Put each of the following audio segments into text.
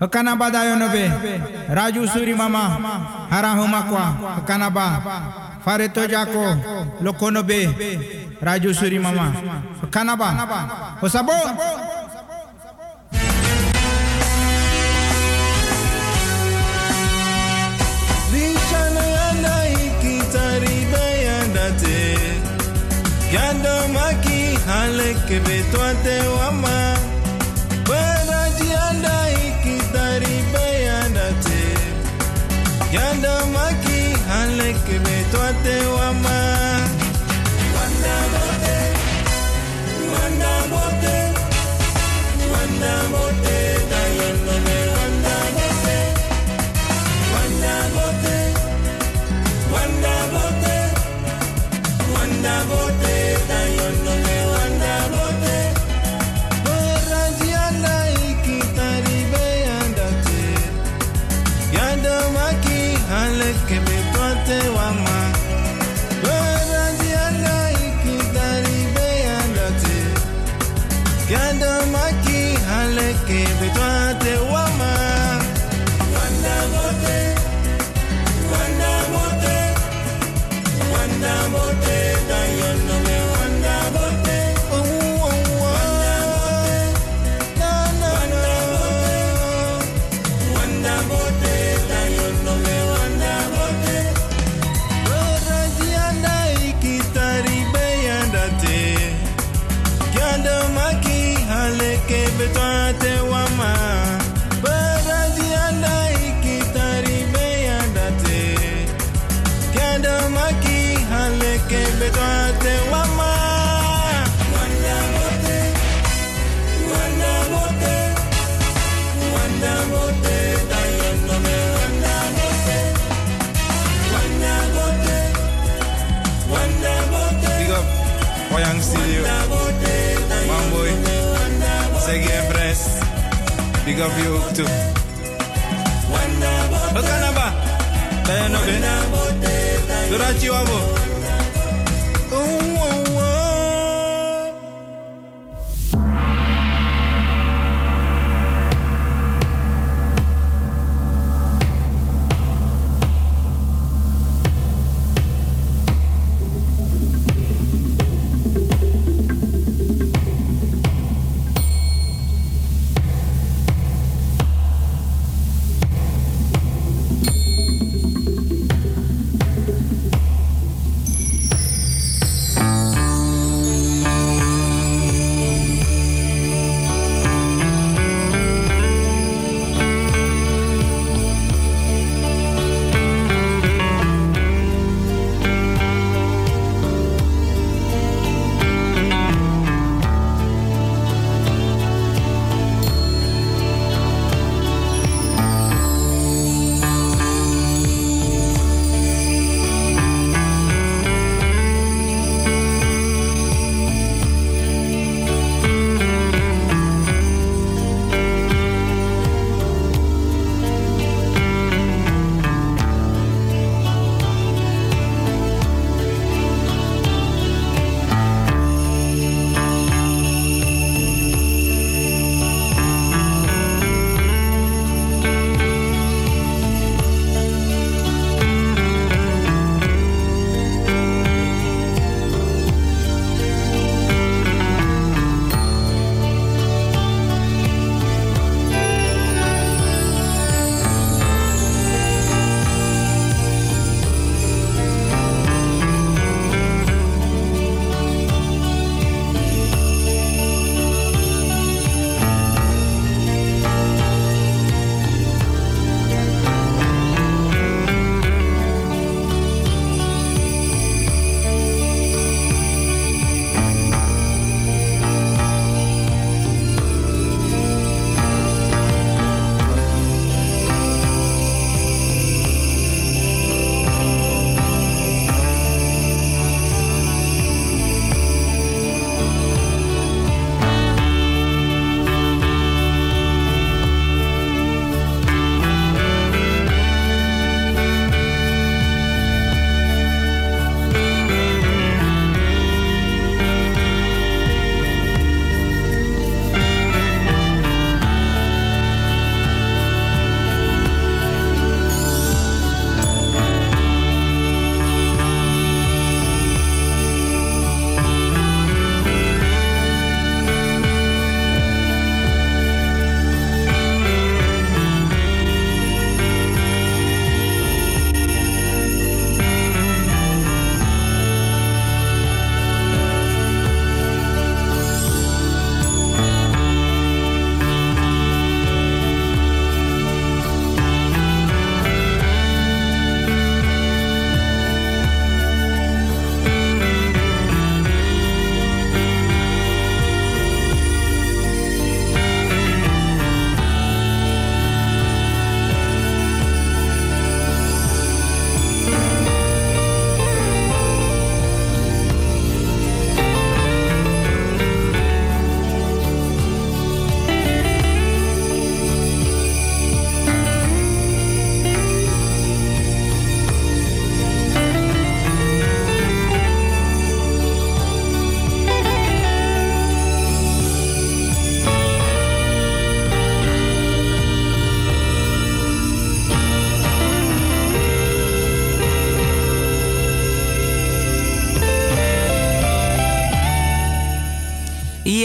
Hukana ba dayo. Raju suri mama. Harahu makwa. Hukana ba. Fareto jako. Loko nobe. Raju suri mama. Kanaba. Hoe Hosabo. Bishana yana iki yanda te. Beto wama. Yanda maki halek me wama. Wanda wanda wanda. big up you too. Okanaba, tayo wabo.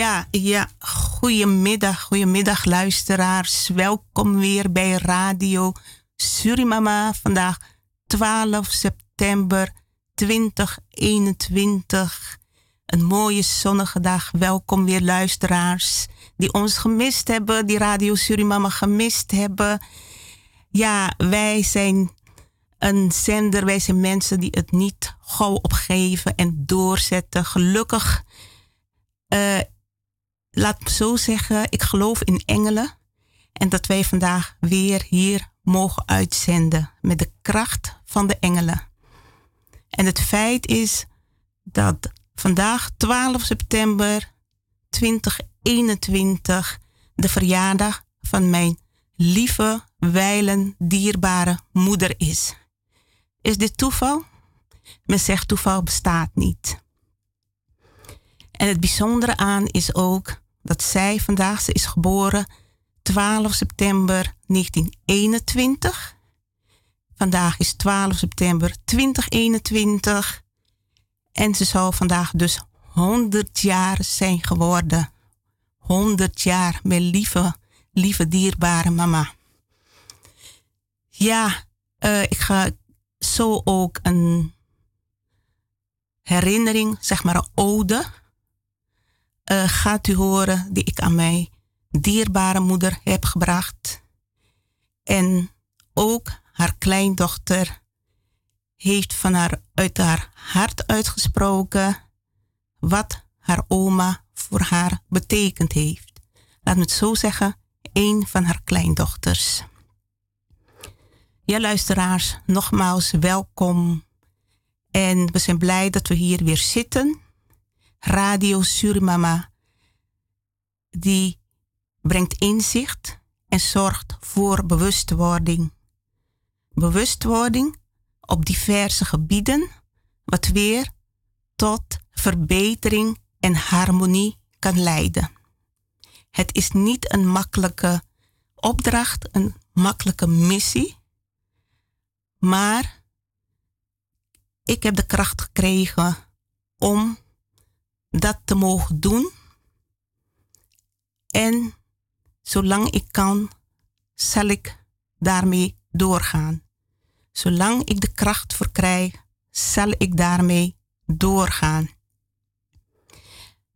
Ja, ja, goedemiddag, goedemiddag luisteraars. Welkom weer bij Radio Surimama. Vandaag 12 september 2021. Een mooie zonnige dag. Welkom weer luisteraars die ons gemist hebben, die Radio Surimama gemist hebben. Ja, wij zijn een zender, wij zijn mensen die het niet gauw opgeven en doorzetten. Gelukkig uh, laat me zo zeggen, ik geloof in engelen. En dat wij vandaag weer hier mogen uitzenden met de kracht van de engelen. En het feit is dat vandaag 12 september 2021 de verjaardag van mijn lieve, wijlen, dierbare moeder is. Is dit toeval? Men zegt toeval bestaat niet. En het bijzondere aan is ook dat zij vandaag, ze is geboren 12 september 1921. Vandaag is 12 september 2021. En ze zal vandaag dus 100 jaar zijn geworden. 100 jaar, mijn lieve, lieve dierbare mama. Ja, uh, ik ga zo ook een herinnering, zeg maar een ode uh, gaat u horen die ik aan mijn dierbare moeder heb gebracht. En ook haar kleindochter heeft van haar uit haar hart uitgesproken wat haar oma voor haar betekend heeft. Laat me het zo zeggen, een van haar kleindochters. Ja, luisteraars, nogmaals welkom. En we zijn blij dat we hier weer zitten Radio Surimama, die brengt inzicht en zorgt voor bewustwording. Bewustwording op diverse gebieden, wat weer tot verbetering en harmonie kan leiden. Het is niet een makkelijke opdracht, een makkelijke missie, maar ik heb de kracht gekregen om dat te mogen doen. En zolang ik kan, zal ik daarmee doorgaan. Zolang ik de kracht verkrijg, zal ik daarmee doorgaan.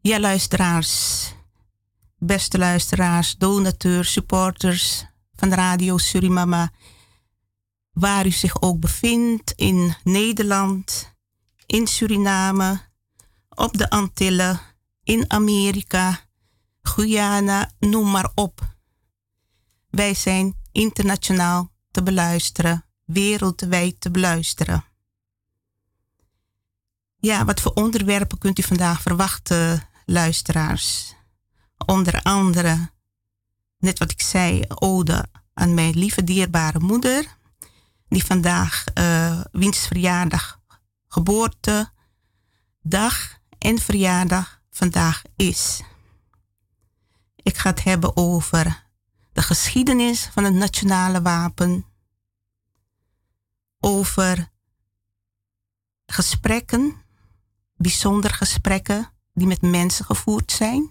Ja, luisteraars, beste luisteraars, donateurs, supporters van Radio Surimama, waar u zich ook bevindt in Nederland, in Suriname, op de Antillen, in Amerika, Guyana, noem maar op. Wij zijn internationaal te beluisteren, wereldwijd te beluisteren. Ja, wat voor onderwerpen kunt u vandaag verwachten, luisteraars? Onder andere, net wat ik zei, ode aan mijn lieve dierbare moeder, die vandaag, uh, wiens verjaardag, geboorte, dag en verjaardag vandaag is. Ik ga het hebben over de geschiedenis van het nationale wapen, over gesprekken, bijzonder gesprekken die met mensen gevoerd zijn,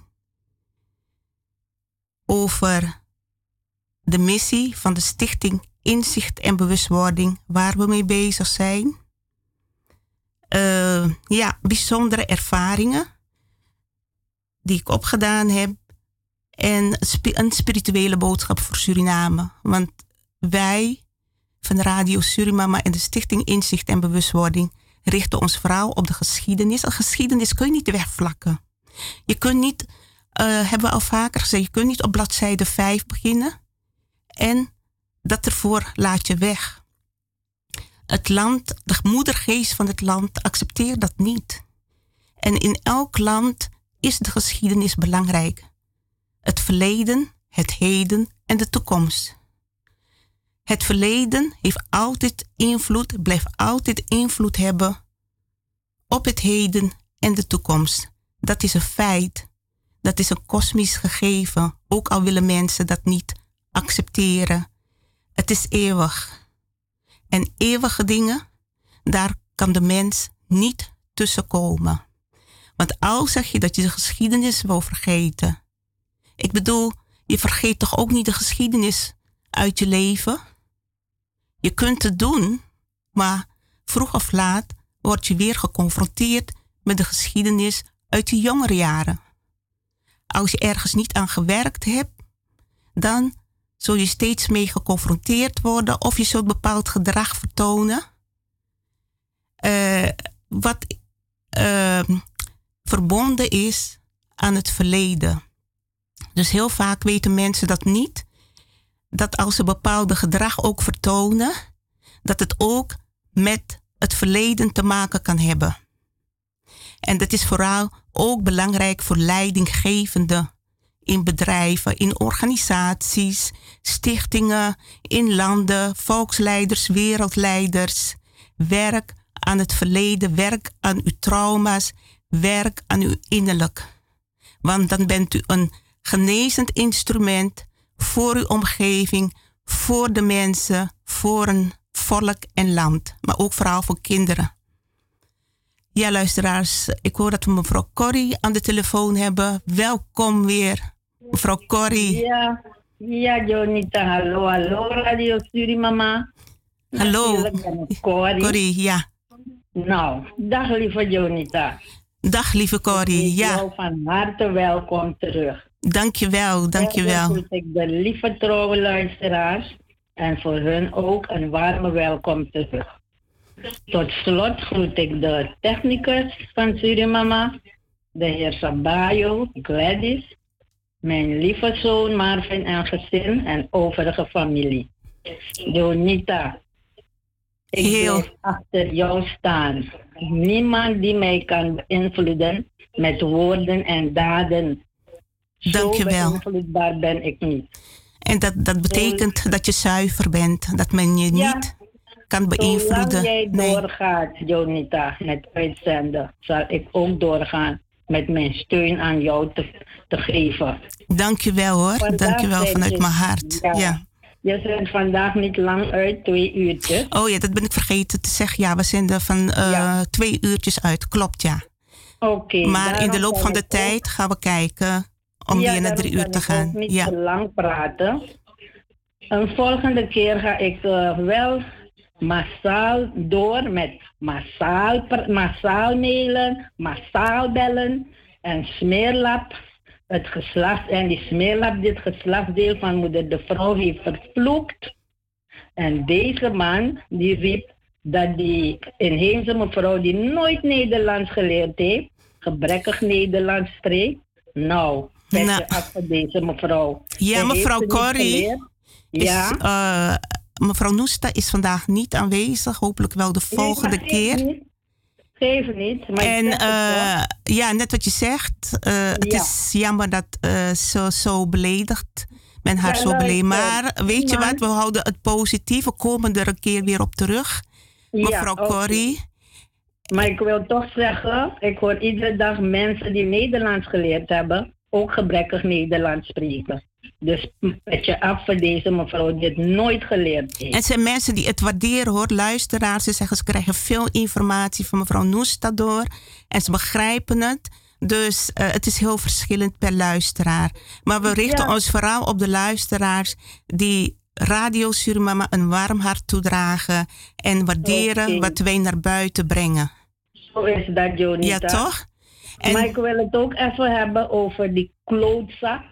over de missie van de Stichting Inzicht en Bewustwording waar we mee bezig zijn uh, ja, bijzondere ervaringen die ik opgedaan heb. En een spirituele boodschap voor Suriname. Want wij van Radio Surimama en de Stichting Inzicht en Bewustwording richten ons vooral op de geschiedenis. Een geschiedenis kun je niet wegvlakken. Je kunt niet, uh, hebben we al vaker gezegd, je kunt niet op bladzijde 5 beginnen. En dat ervoor laat je weg. Het land, de moedergeest van het land accepteert dat niet. En in elk land is de geschiedenis belangrijk. Het verleden, het heden en de toekomst. Het verleden heeft altijd invloed, blijft altijd invloed hebben op het heden en de toekomst. Dat is een feit. Dat is een kosmisch gegeven, ook al willen mensen dat niet accepteren. Het is eeuwig. En eeuwige dingen, daar kan de mens niet tussenkomen. Want al zeg je dat je de geschiedenis wil vergeten. Ik bedoel, je vergeet toch ook niet de geschiedenis uit je leven? Je kunt het doen, maar vroeg of laat word je weer geconfronteerd met de geschiedenis uit je jongere jaren. Als je ergens niet aan gewerkt hebt, dan zul je steeds mee geconfronteerd worden of je zult bepaald gedrag vertonen. Uh, wat uh, verbonden is aan het verleden. Dus heel vaak weten mensen dat niet. Dat als ze bepaalde gedrag ook vertonen, dat het ook met het verleden te maken kan hebben. En dat is vooral ook belangrijk voor leidinggevenden in bedrijven, in organisaties, stichtingen, in landen, volksleiders, wereldleiders. Werk aan het verleden, werk aan uw trauma's, werk aan uw innerlijk. Want dan bent u een genezend instrument voor uw omgeving, voor de mensen, voor een volk en land, maar ook vooral voor kinderen. Ja, luisteraars, ik hoor dat we mevrouw Corrie aan de telefoon hebben. Welkom weer, mevrouw Corrie. Ja, ja Jonita, hallo, hallo, Radio Surimama. Hallo, Corrie. Corrie, ja. Nou, dag lieve Jonita. Dag lieve Corrie, ja. van harte welkom terug. Dankjewel, dankjewel. Dan ik de lieve trouwe luisteraars en voor hun ook een warme welkom terug. Tot slot groet ik de technicus van Surimama, de heer Sabayo, Gladys, mijn lieve zoon Marvin en gezin en overige familie. Donita, ik Heel. achter jou staan. Niemand die mij kan beïnvloeden met woorden en daden. Dank je wel. Zo beïnvloedbaar ben ik niet. En dat, dat betekent dat je zuiver bent, dat men je Ja. niet kan beïnvloeden. Zolang jij Nee. doorgaat, Jonita, met uitzenden, zal ik ook doorgaan met mijn steun aan jou te, te geven. Dank je wel hoor, Vandaag dank je wel ben vanuit mijn hart. ja. Ja. Je bent vandaag niet lang uit, twee uurtjes. Oh ja, dat ben ik vergeten te zeggen. Ja, we zenden van eh, Ja. twee uurtjes uit, klopt ja. Oké. maar in de loop van de ook- tijd gaan we kijken om Ja, weer naar drie uur te gaan. niet Ja. te lang praten. Een volgende keer ga ik eh, wel massaal door met massaal, massaal mailen, massaal bellen en smeerlap. Het geslacht en die smeerlap, dit geslachtsdeel van moeder de vrouw heeft vervloekt. En deze man die riep dat die inheemse mevrouw die nooit Nederlands geleerd heeft, gebrekkig Nederlands spreekt. Nou, Nou. af voor deze mevrouw. Ja, mevrouw Corrie. Is, Ja. eh, mevrouw Noesta is vandaag niet aanwezig, hopelijk wel de volgende Nee, keer. Geef niet. Maar En eh, toch. ja, net wat je zegt, eh, het Ja. is jammer dat eh zo, zo beledigd men haar Ja, zo beledigt. luister, Maar weet je wat, we houden het positieve, komen er een keer weer op terug. Ja, Mevrouw oké. Corrie. Maar ik wil toch zeggen, ik hoor iedere dag mensen die Nederlands geleerd hebben, ook gebrekkig Nederlands spreken. Dus met je af voor deze mevrouw die het nooit geleerd heeft. En zijn mensen die het waarderen hoor, luisteraars. Ze zeggen ze krijgen veel informatie van mevrouw Noesta door. En ze begrijpen het. Dus eh, het is heel verschillend per luisteraar. Maar we richten Ja. ons vooral op de luisteraars die Radio Surimama een warm hart toedragen. En waarderen wat wij naar buiten brengen. Zo is dat, Jonita. Ja, toch? Maar En ik wil het ook even hebben over die klootzak.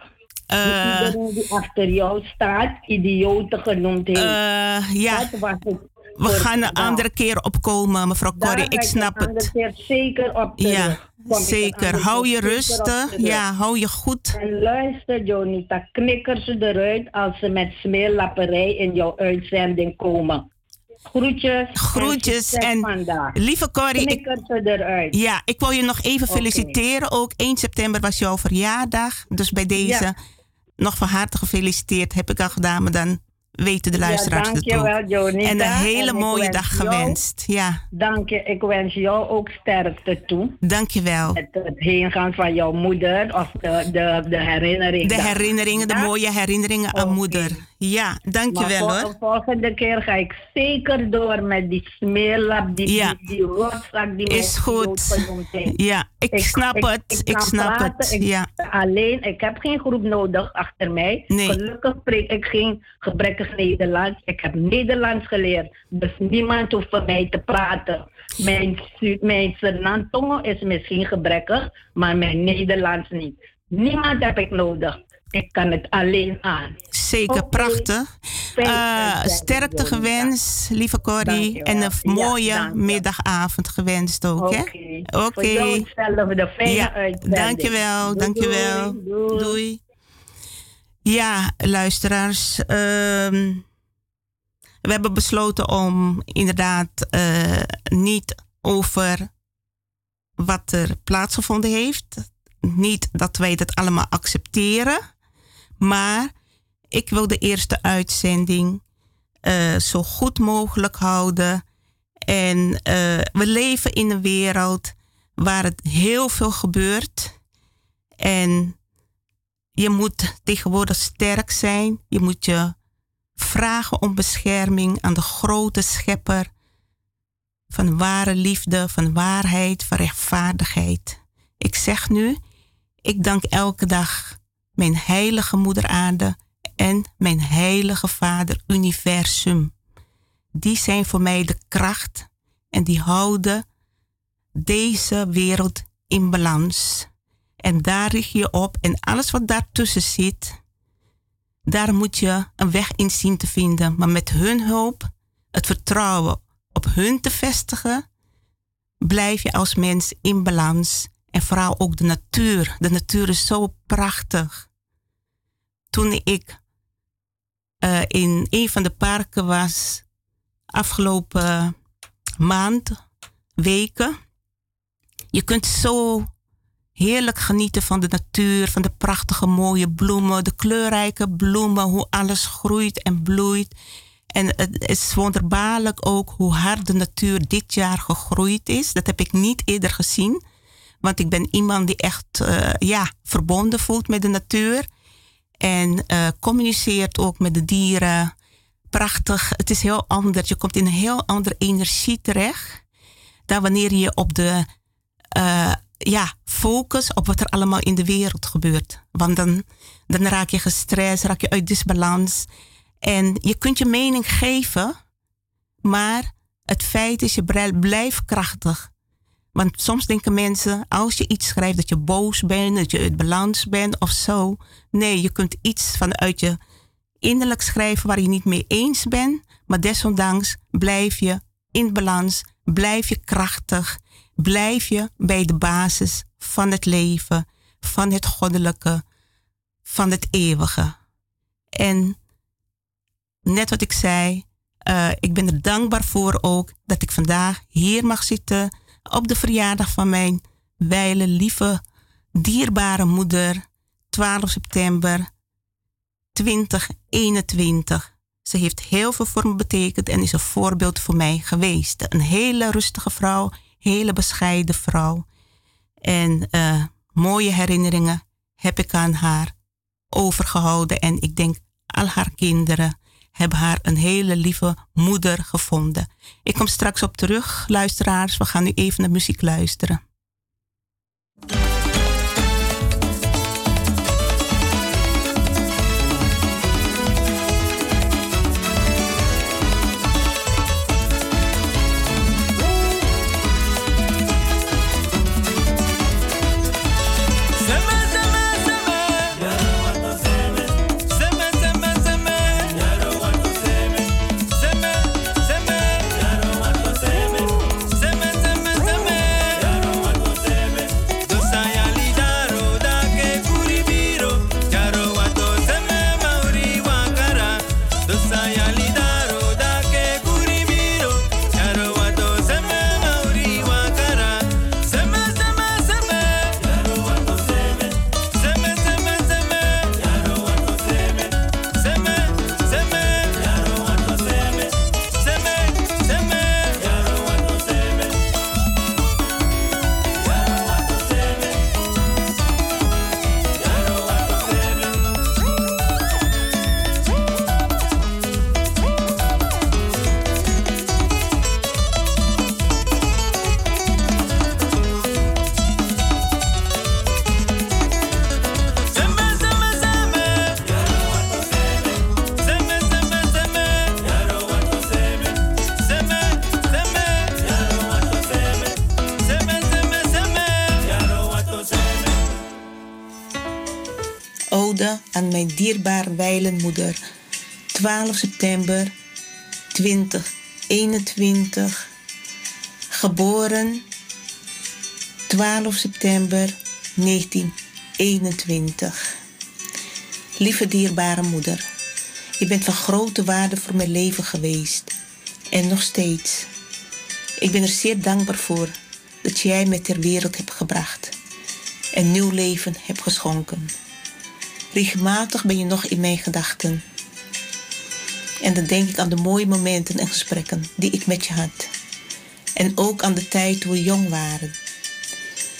Eh, iedereen die achter jou staat, idioten genoemd heeft. eh, ja, Dat was het. we gaan een andere keer opkomen, mevrouw Corrie. Ik snap het. het. Keer zeker op. Ja, zeker. andere Hou je rustig. Ja, hou je goed. En luister, Jonita, knikker ze eruit als ze met smeerlapperij in jouw uitzending komen. Groetjes. Groetjes en. Lieve Corrie, ik, eruit. ja, ik wil je nog even feliciteren. Ook 1 september was jouw verjaardag. Dus bij deze Ja. nog van harte gefeliciteerd. Heb ik al gedaan, maar dan weten de luisteraars ja, dankjewel. Jonita. En een hele En mooie dag jou- gewenst. Ja, Dank je. Ik wens jou ook sterkte toe. dankjewel. Het, het heengaan van jouw moeder of de, de, de herinnering. De herinneringen, de mooie herinneringen aan moeder. Ja, dankjewel maar voor- hoor. de volgende keer ga ik zeker door met die smeerlap, die, Ja. die, die rotzak die Is goed. Ja, ik, snap het. Ik, snap praten, het. Ja. alleen, ik heb geen groep nodig achter mij. Nee. Gelukkig spreek ik geen Nederlands. Ik heb Nederlands geleerd. Dus niemand hoeft voor mij te praten. Mijn, mijn Suriname is misschien gebrekkig, maar mijn Nederlands niet. Niemand heb ik nodig. Ik kan het alleen aan. Zeker, prachtig. Eh, sterkte gewenst, lieve Corrie. En een mooie middagavond gewenst ook, hè? Oké. Oké. Voor jou hetzelfde. Fijne Ja, uitzending. dankjewel, Doei, dankjewel. Doei. Doei. Ja, luisteraars. ehm, we hebben besloten om inderdaad eh, niet over wat er plaatsgevonden heeft. Niet dat wij dat allemaal accepteren. Maar ik wil de eerste uitzending eh, zo goed mogelijk houden. En eh, we leven in een wereld waar het heel veel gebeurt. En je moet tegenwoordig sterk zijn. Je moet je vragen om bescherming aan de grote schepper van ware liefde, van waarheid, van rechtvaardigheid. Ik zeg nu, ik dank elke dag mijn heilige moeder aarde en mijn heilige vader universum. Die zijn voor mij de kracht en die houden deze wereld in balans. En daar richt je op en alles wat daartussen zit, daar moet je een weg in zien te vinden. Maar met hun hulp, het vertrouwen op hun te vestigen, blijf je als mens in balans. En vooral ook de natuur. De natuur is zo prachtig. Toen ik eh, in een van de parken was, afgelopen maand, weken, je kunt zo heerlijk genieten van de natuur, van de prachtige mooie bloemen, de kleurrijke bloemen, hoe alles groeit en bloeit. En het is wonderbaarlijk ook hoe hard de natuur dit jaar gegroeid is. Dat heb ik niet eerder gezien. Want ik ben iemand die echt eh, ja, verbonden voelt met de natuur. En eh, communiceert ook met de dieren. Prachtig. Het is heel anders. Je komt in een heel andere energie terecht. Dan wanneer je op de eh, ja, focus op wat er allemaal in de wereld gebeurt. Want dan, dan raak je gestrest, raak je uit disbalans. En je kunt je mening geven, maar het feit is, je blijft krachtig. Want soms denken mensen, als je iets schrijft, dat je boos bent, dat je uit balans bent of zo. Nee, je kunt iets vanuit je innerlijk schrijven waar je niet mee eens bent, maar desondanks blijf je in balans, blijf je krachtig, blijf je bij de basis van het leven, van het goddelijke, van het eeuwige. En net wat ik zei, eh, ik ben er dankbaar voor ook dat ik vandaag hier mag zitten op de verjaardag van mijn wijle, lieve, dierbare moeder, 12 september 2021. Ze heeft heel veel voor me betekend en is een voorbeeld voor mij geweest. Een hele rustige vrouw, hele bescheiden vrouw. En eh, mooie herinneringen heb ik aan haar overgehouden. En ik denk, al haar kinderen hebben haar een hele lieve moeder gevonden. Ik kom straks op terug, luisteraars. We gaan nu even naar muziek luisteren. Aan mijn dierbare wijlenmoeder. 12 september 2021. Geboren 12 september 1921. Lieve dierbare moeder, je bent van grote waarde voor mijn leven geweest en nog steeds. Ik ben er zeer dankbaar voor dat jij me ter wereld hebt gebracht en nieuw leven hebt geschonken. Regelmatig ben je nog in mijn gedachten. En dan denk ik aan de mooie momenten en gesprekken die ik met je had. En ook aan de tijd toen we jong waren.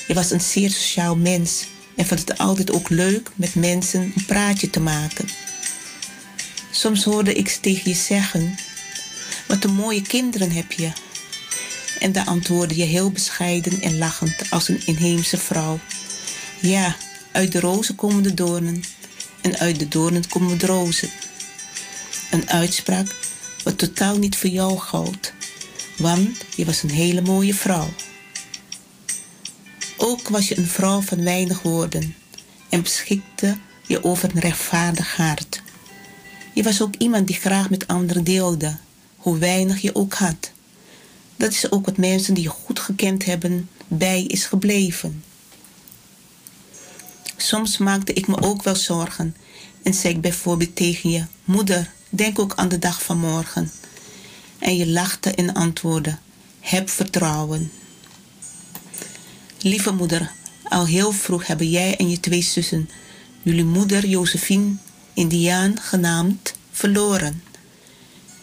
Je was een zeer sociaal mens en vond het altijd ook leuk met mensen een praatje te maken. Soms hoorde ik tegen je zeggen: Wat een mooie kinderen heb je. En dan antwoordde je heel bescheiden en lachend als een inheemse vrouw: Ja, uit de rozen komen de doornen en uit de doornen komen rozen. Een uitspraak wat totaal niet voor jou geldt, want je was een hele mooie vrouw. Ook was je een vrouw van weinig woorden en beschikte je over een rechtvaardig hart. Je was ook iemand die graag met anderen deelde, hoe weinig je ook had. Dat is ook wat mensen die je goed gekend hebben bij is gebleven. Soms maakte ik me ook wel zorgen en zei ik bijvoorbeeld tegen je: Moeder, denk ook aan de dag van morgen. En je lachte en antwoordde: Heb vertrouwen. Lieve moeder, al heel vroeg hebben jij en je twee zussen jullie moeder Josephine Indiaan genaamd verloren.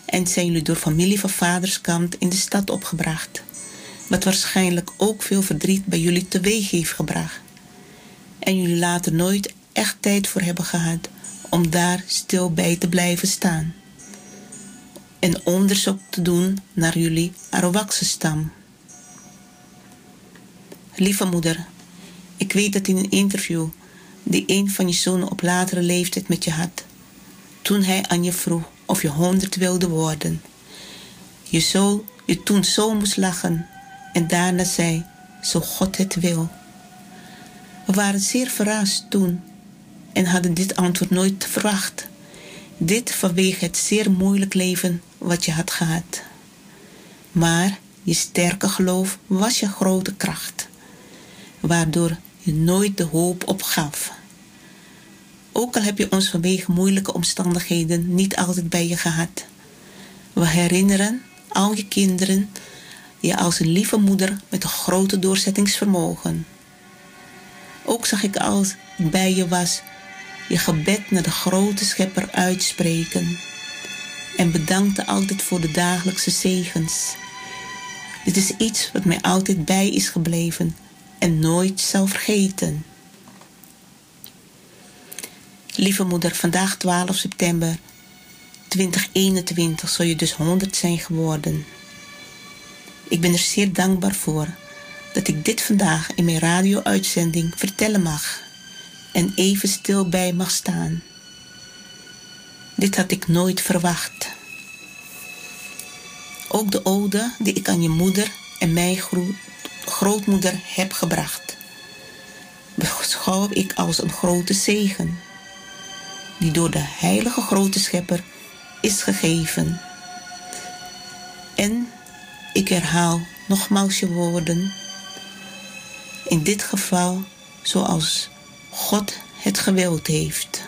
En zijn jullie door familie van vaderskant in de stad opgebracht. Wat waarschijnlijk ook veel verdriet bij jullie teweeg heeft gebracht. En jullie later nooit echt tijd voor hebben gehad om daar stil bij te blijven staan. En onderzoek te doen naar jullie Arawakse stam. Lieve moeder, ik weet dat in een interview die een van je zonen op latere leeftijd met je had, toen hij aan je vroeg of je honderd wilde worden, je, zo, je toen zo moest lachen en daarna zei, zo God het wil. We waren zeer verrast toen en hadden dit antwoord nooit verwacht. Dit vanwege het zeer moeilijk leven wat je had gehad. Maar je sterke geloof was je grote kracht waardoor je nooit de hoop opgaf. Ook al heb je ons vanwege moeilijke omstandigheden niet altijd bij je gehad. We herinneren al je kinderen je als een lieve moeder met een grote doorzettingsvermogen. Ook zag ik als ik bij je was je gebed naar de grote schepper uitspreken en bedankte altijd voor de dagelijkse zegens. Dit is iets wat mij altijd bij is gebleven en nooit zal vergeten. Lieve moeder, vandaag 12 september 2021 zal je dus 100 zijn geworden. Ik ben er zeer dankbaar voor dat ik dit vandaag in mijn radio-uitzending vertellen mag en even stil bij mag staan. Dit had ik nooit verwacht. Ook de ode die ik aan je moeder en mij grootmoeder heb gebracht, beschouw ik als een grote zegen, die door de heilige grote schepper is gegeven. En ik herhaal nogmaals je woorden, in dit geval zoals God het gewild heeft.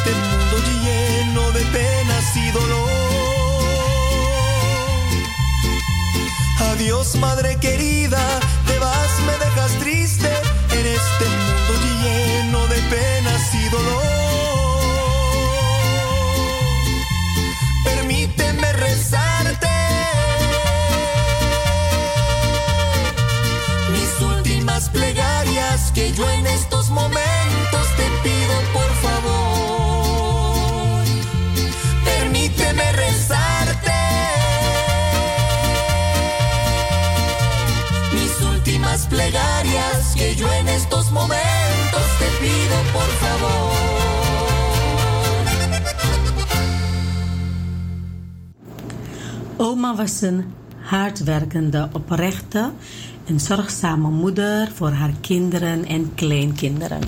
Este mundo lleno de penas y dolor. Adiós madre querida, Oma was een hardwerkende, oprechte en zorgzame moeder voor haar kinderen en kleinkinderen.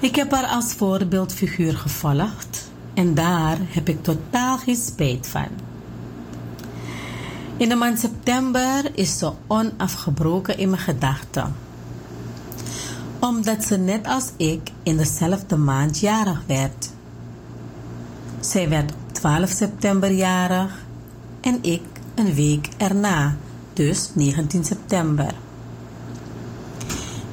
Ik heb haar als voorbeeldfiguur gevolgd en daar heb ik totaal geen spijt van. In de maand september is ze onafgebroken in mijn gedachten. Omdat ze net als ik in dezelfde maand jarig werd. Zij werd op 12 september jarig en ik een week erna, dus 19 september.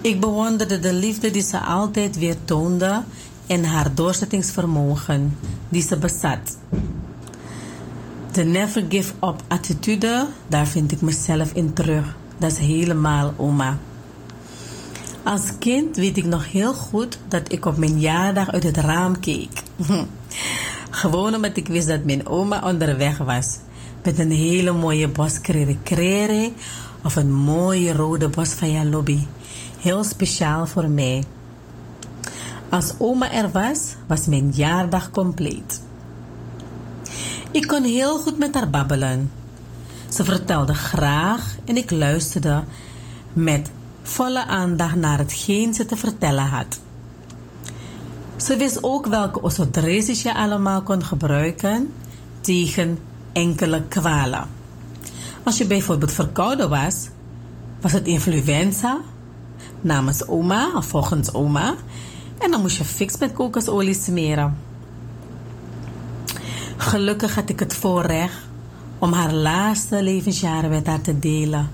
Ik bewonderde de liefde die ze altijd weer toonde en haar doorzettingsvermogen die ze bezat. De never give up attitude, daar vind ik mezelf in terug. Dat is helemaal oma. Als kind weet ik nog heel goed dat ik op mijn jaardag uit het raam keek. Gewoon omdat ik wist dat mijn oma onderweg was. Met een hele mooie bos krere of een mooie rode bos van lobby. Heel speciaal voor mij. Als oma er was, was mijn jaardag compleet. Ik kon heel goed met haar babbelen. Ze vertelde graag en ik luisterde met volle aandacht naar hetgeen ze te vertellen had. Ze wist ook welke osodresis je allemaal kon gebruiken tegen enkele kwalen. Als je bijvoorbeeld verkouden was, was het influenza, namens oma of volgens oma, en dan moest je fix met kokosolie smeren. Gelukkig had ik het voorrecht om haar laatste levensjaren met haar te delen.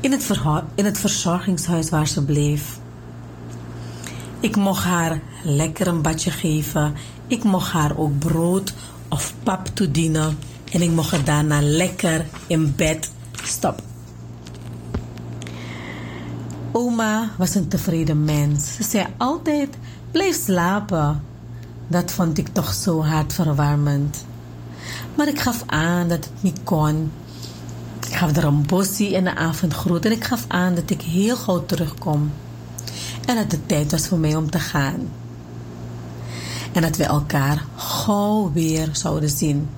In het, in het verzorgingshuis waar ze bleef. Ik mocht haar lekker een badje geven. Ik mocht haar ook brood of pap toedienen. En ik mocht daarna lekker in bed stoppen. Oma was een tevreden mens. Ze zei altijd: blijf slapen. Dat vond ik toch zo hartverwarmend. Maar ik gaf aan dat het niet kon. Ik gaf er een bossie in de avondgroet en ik gaf aan dat ik heel gauw terugkom. En dat het tijd was voor mij om te gaan. En dat we elkaar gauw weer zouden zien.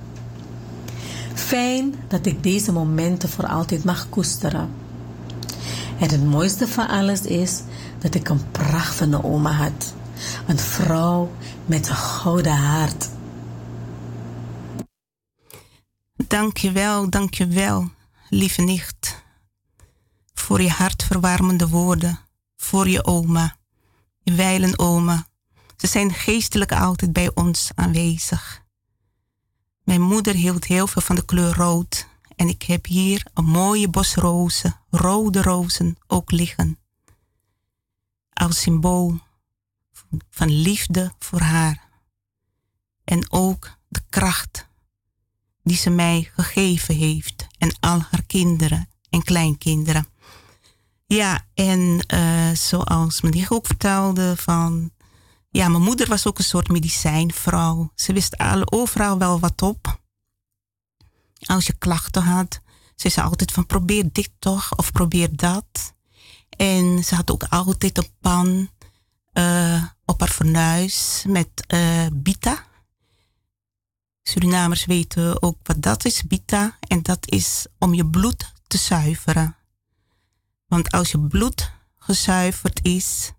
Fijn dat ik deze momenten voor altijd mag koesteren. En het mooiste van alles is dat ik een prachtige oma had. Een vrouw met een gouden hart. Dankjewel, dankjewel, lieve nicht. Voor je hartverwarmende woorden. Voor je oma. Je wijlen oma. Ze zijn geestelijk altijd bij ons aanwezig. Mijn moeder hield heel veel van de kleur rood. En ik heb hier een mooie bos rozen, rode rozen, ook liggen. Als symbool van liefde voor haar. En ook de kracht die ze mij gegeven heeft. En al haar kinderen en kleinkinderen. Ja, en uh, zoals meneer ook vertelde van ja, mijn moeder was ook een soort medicijnvrouw. Ze wist al, overal wel wat op. Als je klachten had, ze zei altijd van probeer dit toch of probeer dat. En ze had ook altijd een pan uh, op haar fornuis met uh, bita. Surinamers weten ook wat dat is, bita. En dat is om je bloed te zuiveren. Want als je bloed gezuiverd is,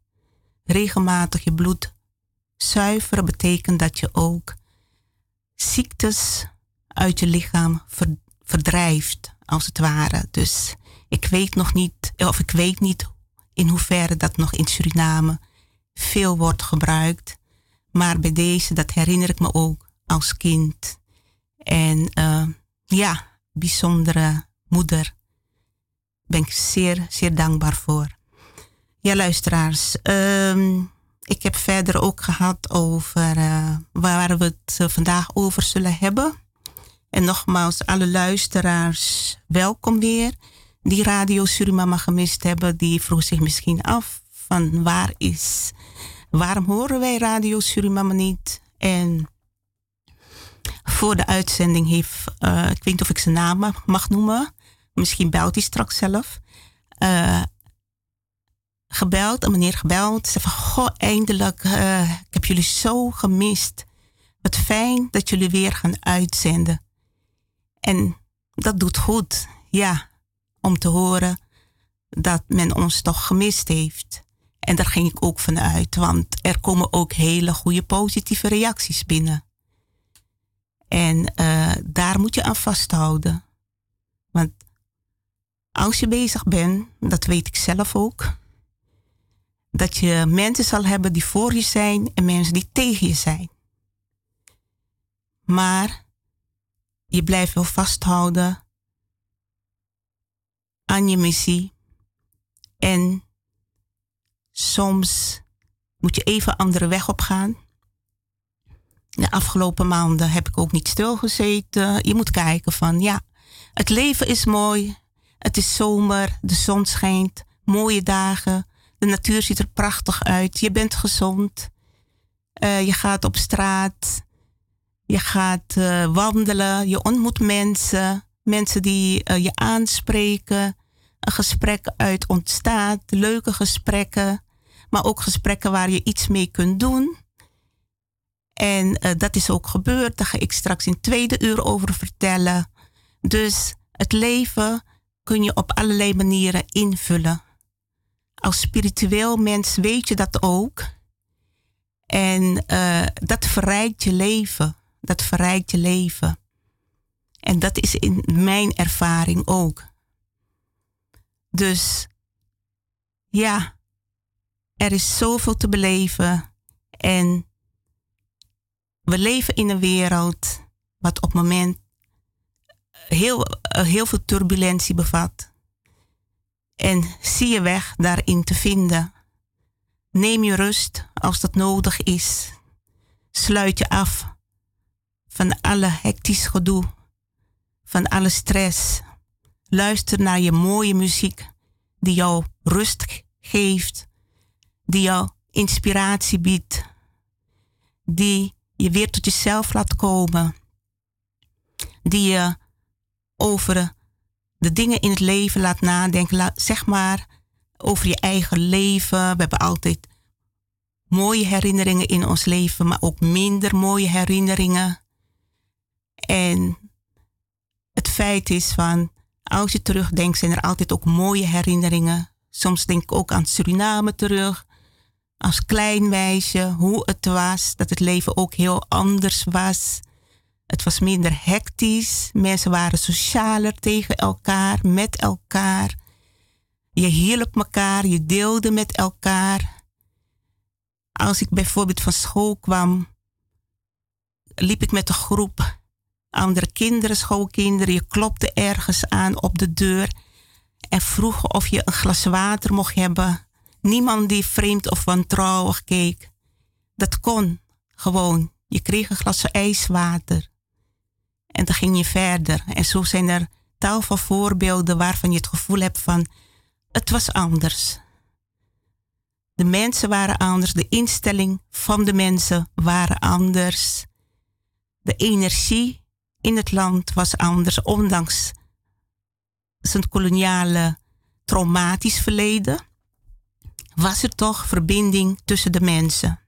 regelmatig je bloed zuiveren, betekent dat je ook ziektes uit je lichaam verdrijft, als het ware. Dus ik weet nog niet, of ik weet niet in hoeverre dat nog in Suriname veel wordt gebruikt. Maar bij deze, dat herinner ik me ook als kind. En uh, ja, bijzondere moeder. Ben ik zeer, zeer dankbaar voor. Ja, luisteraars. Um, ik heb verder ook gehad over uh, waar we het uh, vandaag over zullen hebben. En nogmaals, alle luisteraars, welkom weer. Die Radio Surimama gemist hebben, die vroeg zich misschien af van waar is, waarom horen wij Radio Surimama niet? En voor de uitzending heeft, uh, ik weet niet of ik zijn naam mag noemen, misschien belt hij straks zelf, gebeld, een meneer gebeld. Ze van, goh, eindelijk, uh, ik heb jullie zo gemist. Wat fijn dat jullie weer gaan uitzenden. En dat doet goed, ja, om te horen dat men ons toch gemist heeft. En daar ging ik ook vanuit, want er komen ook hele goede positieve reacties binnen. En uh, daar moet je aan vasthouden. Want als je bezig bent, dat weet ik zelf ook, dat je mensen zal hebben die voor je zijn en mensen die tegen je zijn. Maar je blijft wel vasthouden aan je missie. En soms moet je even andere weg op gaan. De afgelopen maanden heb ik ook niet stilgezeten. Je moet kijken van ja, het leven is mooi. Het is zomer, de zon schijnt, mooie dagen. De natuur ziet er prachtig uit. Je bent gezond. Uh, je gaat op straat. Je gaat uh, wandelen. Je ontmoet mensen. Mensen die uh, je aanspreken. Een gesprek uit ontstaat. Leuke gesprekken. Maar ook gesprekken waar je iets mee kunt doen. En dat is ook gebeurd. Daar ga ik straks in tweede uur over vertellen. Dus het leven kun je op allerlei manieren invullen als spiritueel mens weet je dat ook. En uh, dat verrijkt je leven. Dat verrijkt je leven. En dat is in mijn ervaring ook. Dus ja, er is zoveel te beleven. En we leven in een wereld wat op het moment heel, heel veel turbulentie bevat. En zie je weg daarin te vinden. Neem je rust als dat nodig is. Sluit je af van alle hectisch gedoe, van alle stress. Luister naar je mooie muziek die jou rust geeft, die jou inspiratie biedt, die je weer tot jezelf laat komen, die je over de dingen in het leven laat nadenken. zeg maar over je eigen leven. We hebben altijd mooie herinneringen in ons leven, maar ook minder mooie herinneringen. En het feit is van, als je terugdenkt, zijn er altijd ook mooie herinneringen. Soms denk ik ook aan Suriname terug. Als klein meisje, hoe het was, dat het leven ook heel anders was. Het was minder hectisch. Mensen waren socialer tegen elkaar, met elkaar. Je hielp elkaar, je deelde met elkaar. Als ik bijvoorbeeld van school kwam, liep ik met een groep andere kinderen, schoolkinderen. Je klopte ergens aan op de deur en vroeg of je een glas water mocht hebben. Niemand die vreemd of wantrouwig keek. Dat kon gewoon. Je kreeg een glas ijswater. En dan ging je verder. En zo zijn er tal van voorbeelden waarvan je het gevoel hebt van het was anders. De mensen waren anders, de instelling van de mensen waren anders. De energie in het land was anders, ondanks zijn koloniale traumatisch verleden, was er toch verbinding tussen de mensen.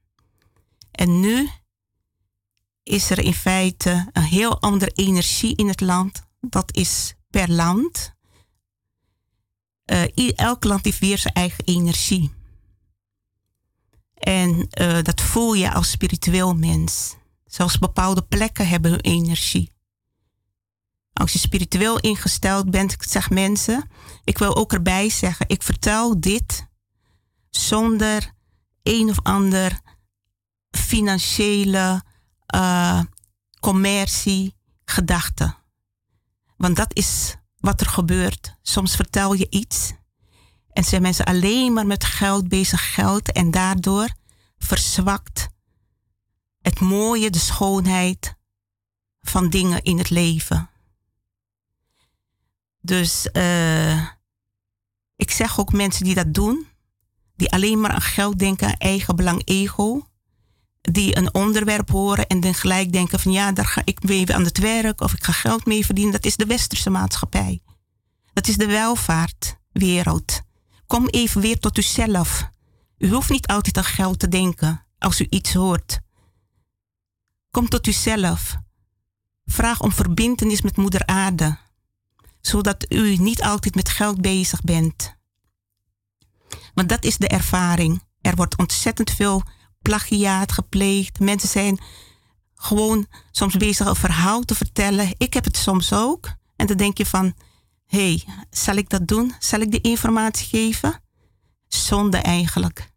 En nu is er in feite een heel andere energie in het land. Dat is per land. Uh, elk land heeft weer zijn eigen energie. En uh, dat voel je als spiritueel mens. Zelfs bepaalde plekken hebben hun energie. Als je spiritueel ingesteld bent, zeg mensen, ik wil ook erbij zeggen, ik vertel dit zonder een of ander financiële uh, commercie gedachte. Want dat is wat er gebeurt. Soms vertel je iets en zijn mensen alleen maar met geld bezig, geld, en daardoor verzwakt het mooie, de schoonheid van dingen in het leven. Dus uh, ik zeg ook mensen die dat doen, die alleen maar aan geld denken, eigen belang, ego, die een onderwerp horen en dan gelijk denken van ja, daar ga ik mee aan het werk of ik ga geld mee verdienen. Dat is de westerse maatschappij. Dat is de welvaartwereld. Kom even weer tot uzelf. U hoeft niet altijd aan geld te denken als u iets hoort. Kom tot uzelf. Vraag om verbindenis met Moeder Aarde, zodat u niet altijd met geld bezig bent. Want dat is de ervaring. Er wordt ontzettend veel plagiaat gepleegd. Mensen zijn gewoon soms bezig een verhaal te vertellen. Ik heb het soms ook. En dan denk je van, hé, hey, zal ik dat doen? Zal ik die informatie geven? Zonde eigenlijk.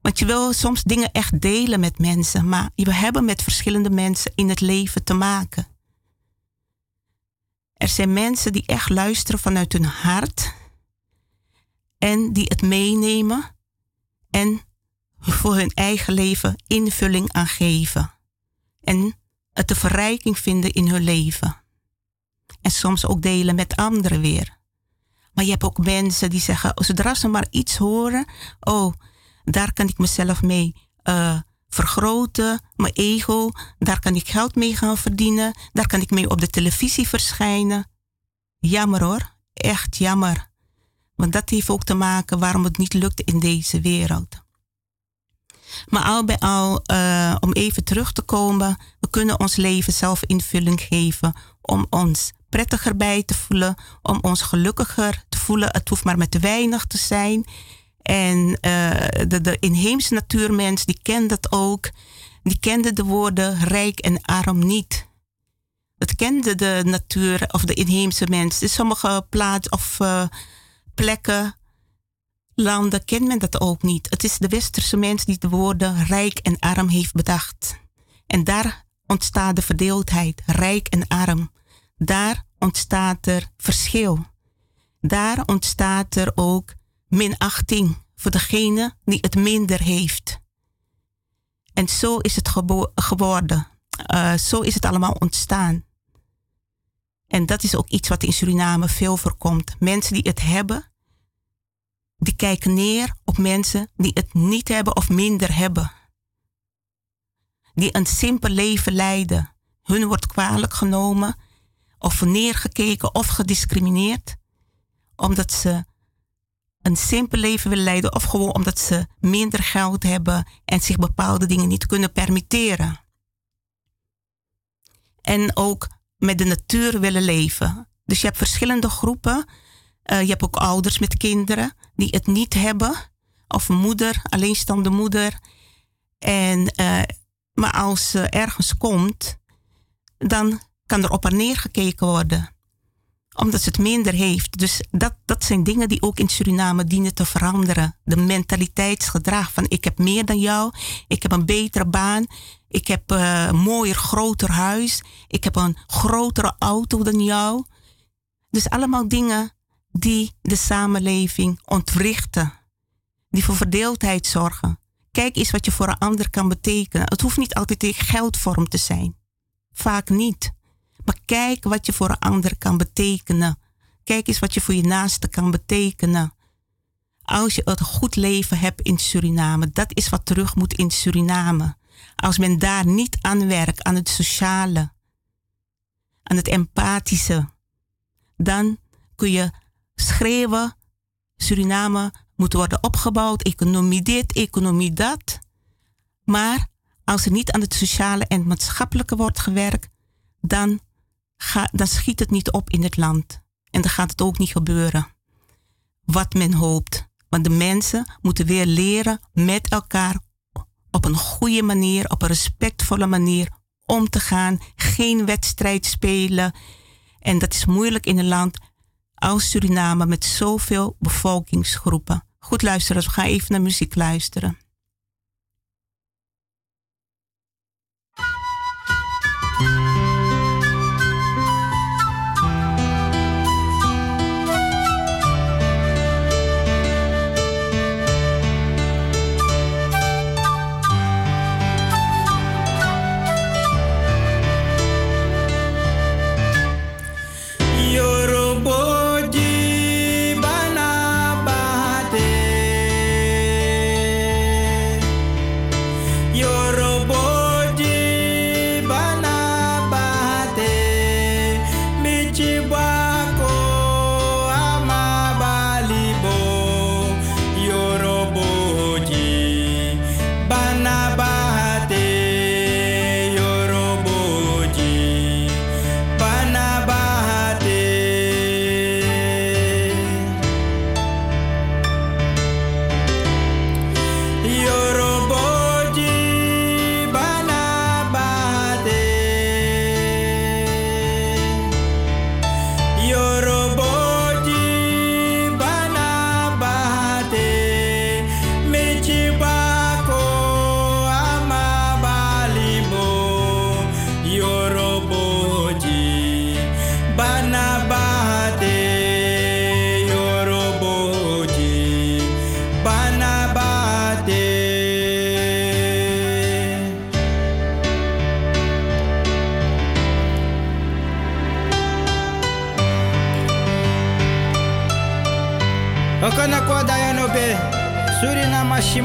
Want je wil soms dingen echt delen met mensen, maar we hebben met verschillende mensen in het leven te maken. Er zijn mensen die echt luisteren vanuit hun hart en die het meenemen en voor hun eigen leven invulling aan geven. En het de verrijking vinden in hun leven. En soms ook delen met anderen weer. Maar je hebt ook mensen die zeggen, zodra ze maar iets horen, oh, daar kan ik mezelf mee uh, vergroten, mijn ego, daar kan ik geld mee gaan verdienen, daar kan ik mee op de televisie verschijnen. Jammer hoor, echt jammer. Want dat heeft ook te maken waarom het niet lukt in deze wereld. Maar al bij al, uh, om even terug te komen, we kunnen ons leven zelf invulling geven om ons prettiger bij te voelen, om ons gelukkiger te voelen. Het hoeft maar met te weinig te zijn. En uh, de, de inheemse natuurmens, die kent dat ook. Die kende de woorden rijk en arm niet. Het kende de natuur of de inheemse mens. In sommige plaatsen of uh, plekken landen kent men dat ook niet. Het is de westerse mens die de woorden rijk en arm heeft bedacht. En daar ontstaat de verdeeldheid, rijk en arm. Daar ontstaat er verschil. Daar ontstaat er ook minachting voor degene die het minder heeft. En zo is het geworden. Uh, zo is het allemaal ontstaan. En dat is ook iets wat in Suriname veel voorkomt. Mensen die het hebben, die kijken neer op mensen die het niet hebben of minder hebben. Die een simpel leven leiden. Hun wordt kwalijk genomen of neergekeken of gediscrimineerd omdat ze een simpel leven willen leiden of gewoon omdat ze minder geld hebben en zich bepaalde dingen niet kunnen permitteren. En ook met de natuur willen leven. Dus je hebt verschillende groepen. Uh, je hebt ook ouders met kinderen die het niet hebben. Of moeder, alleenstaande moeder. En, uh, maar als ze ergens komt, dan kan er op haar neergekeken worden. Omdat ze het minder heeft. Dus dat, dat zijn dingen die ook in Suriname dienen te veranderen. De mentaliteitsgedrag van ik heb meer dan jou. Ik heb een betere baan. Ik heb uh, een mooier, groter huis. Ik heb een grotere auto dan jou. Dus allemaal dingen die de samenleving ontwrichten. Die voor verdeeldheid zorgen. Kijk eens wat je voor een ander kan betekenen. Het hoeft niet altijd in geldvorm te zijn. Vaak niet. Maar kijk wat je voor een ander kan betekenen. Kijk eens wat je voor je naaste kan betekenen. als je een goed leven hebt in Suriname, dat is wat terug moet in Suriname. Als men daar niet aan werkt, aan het sociale, aan het empathische, dan kun je schreeuwen: Suriname moet worden opgebouwd, economie dit, economie dat. Maar als er niet aan het sociale en maatschappelijke wordt gewerkt, dan, dan schiet het niet op in het land. En dan gaat het ook niet gebeuren wat men hoopt. Want de mensen moeten weer leren met elkaar op een goede manier, op een respectvolle manier om te gaan. Geen wedstrijd spelen. En dat is moeilijk in een land als Suriname met zoveel bevolkingsgroepen. Goed luisteren, we gaan even naar muziek luisteren.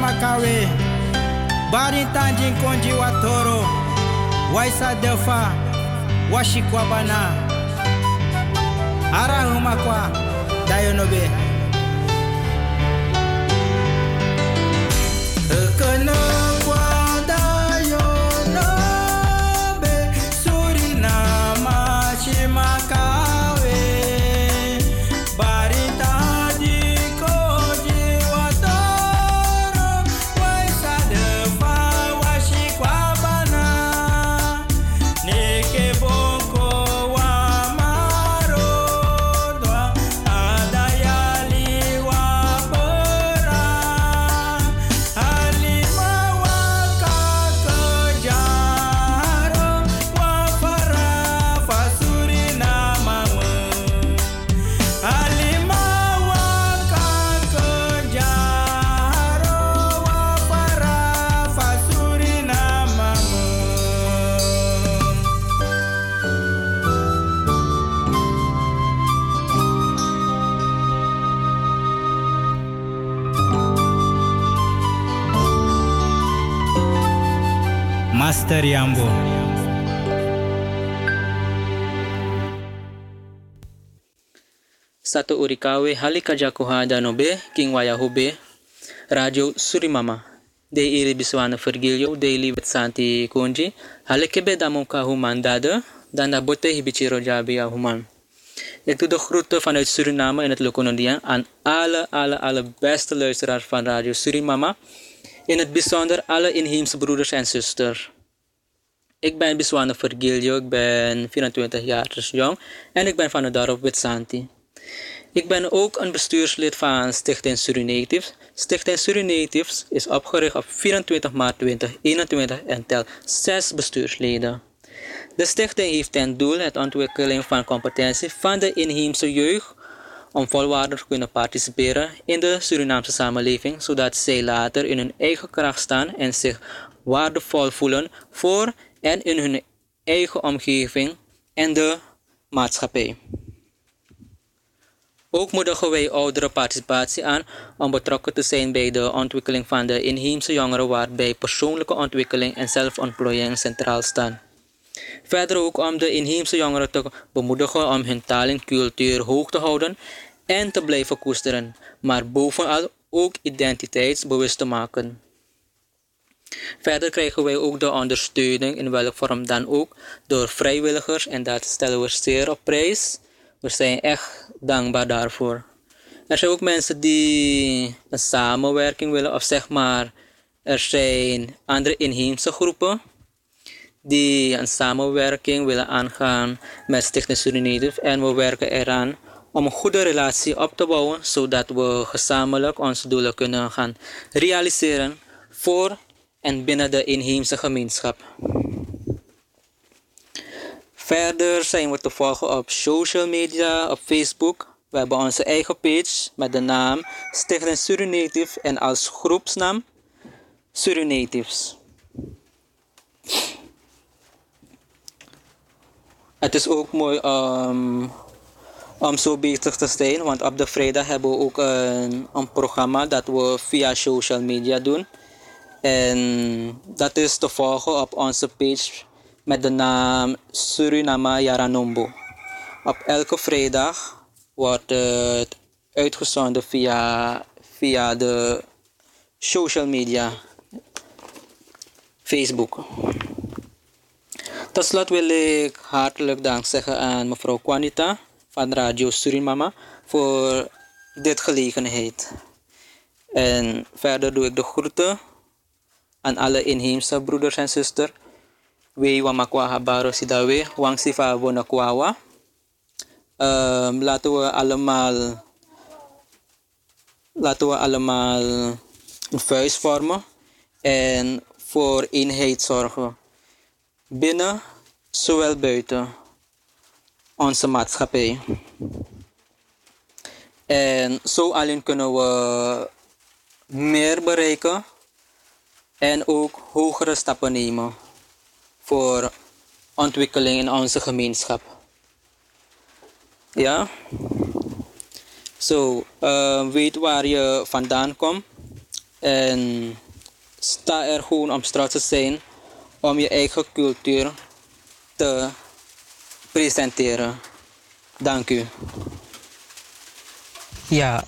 Shimakawe, Baritanjin Konji Watoro, Waisa Delfa, Washikwabana, Arahumakwa, Dayonobe. Master Yambo. Sato urikawe halika jakuhada nobe king waya hube radio Surimama. De iri biswana Fergilio daily with Santi Kunji. Halekebe damonka human dada. Dan na bote jabi human. Ik doe de groeten vanuit Suriname in het Lokonondian aan alle, alle, alle beste luisteraars van Radio Surimama. In het bijzonder alle inheemse broeders en zusters. Ik ben Biswana Vergilio, ik ben 24 jaar dus jong en ik ben van het dorp Witsanti. Ik ben ook een bestuurslid van Stichting Surinatives. Stichting Surinatives is opgericht op 24 maart 2021 en telt zes bestuursleden. De stichting heeft ten doel het ontwikkeling van competentie van de inheemse jeugd om volwaardig te kunnen participeren in de Surinaamse samenleving, zodat zij later in hun eigen kracht staan en zich waardevol voelen voor en in hun eigen omgeving en de maatschappij. Ook moedigen wij oudere participatie aan om betrokken te zijn bij de ontwikkeling van de inheemse jongeren waarbij persoonlijke ontwikkeling en zelfontplooiing centraal staan. Verder ook om de inheemse jongeren te bemoedigen om hun taal en cultuur hoog te houden en te blijven koesteren, maar bovenal ook identiteitsbewust te maken. Verder krijgen wij ook de ondersteuning in welke vorm dan ook door vrijwilligers en dat stellen we zeer op prijs. We zijn echt dankbaar daarvoor. Er zijn ook mensen die een samenwerking willen of zeg maar er zijn andere inheemse groepen die een samenwerking willen aangaan met Stichting Surinative en we werken eraan om een goede relatie op te bouwen zodat we gezamenlijk onze doelen kunnen gaan realiseren voor en binnen de inheemse gemeenschap. Verder zijn we te volgen op social media, op Facebook. We hebben onze eigen page met de naam Stichting Surinative en als groepsnaam Surinatives. Het is ook mooi um, om zo bezig te zijn, want op de vrijdag hebben we ook een, een programma dat we via social media doen. En dat is te volgen op onze page met de naam Suriname Yaranombo. Op elke vrijdag wordt het uitgezonden via, via de social media, Facebook. Tot slot wil ik hartelijk dank zeggen aan mevrouw Quanita van Radio Surimama voor dit gelegenheid. En verder doe ik de groeten aan alle inheemse broeders en zusters. We wamakwa habaro sidawe, wang sifa bonakwawa. Um, laten we allemaal laten we allemaal een vuist vormen en voor eenheid zorgen. Binnen, zowel buiten onze maatschappij. En zo alleen kunnen we meer bereiken en ook hogere stappen nemen voor ontwikkeling in onze gemeenschap. Ja? Zo, uh, weet waar je vandaan komt en sta er gewoon om trots te zijn om je eigen cultuur te presenteren. Dank u. Ja,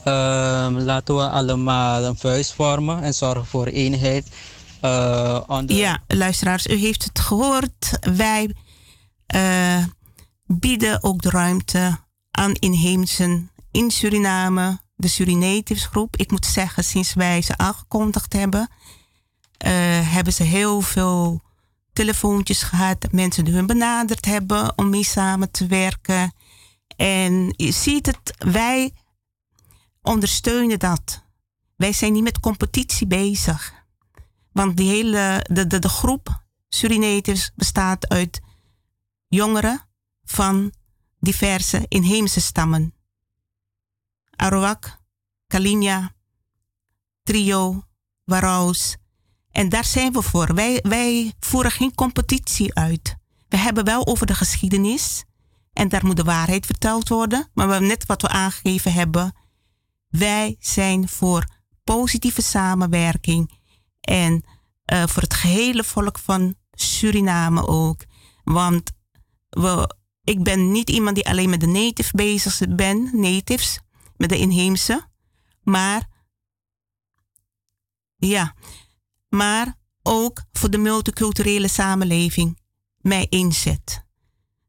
um, laten we allemaal een vuist vormen en zorgen voor eenheid. Uh, Ja, luisteraars, u heeft het gehoord. Wij uh, bieden ook de ruimte aan inheemsen in Suriname, de Surinatives groep. Ik moet zeggen, sinds wij ze aangekondigd hebben, uh, hebben ze heel veel telefoontjes gehad. Mensen hun benaderd hebben om mee samen te werken. En je ziet het, wij ondersteunen dat. Wij zijn niet met competitie bezig. Want die hele, de, de, de groep Surinators bestaat uit jongeren van diverse inheemse stammen. Arawak, Kalinia, Trio, Waraus. En daar zijn we voor. Wij, wij voeren geen competitie uit. We hebben wel over de geschiedenis. En daar moet de waarheid verteld worden. Maar we net wat we aangegeven hebben. Wij zijn voor positieve samenwerking en uh, voor het gehele volk van Suriname ook. Want ik ben niet iemand die alleen met de natives bezig ben, natives, met de inheemse. Maar ja, maar ook voor de multiculturele samenleving mij inzet.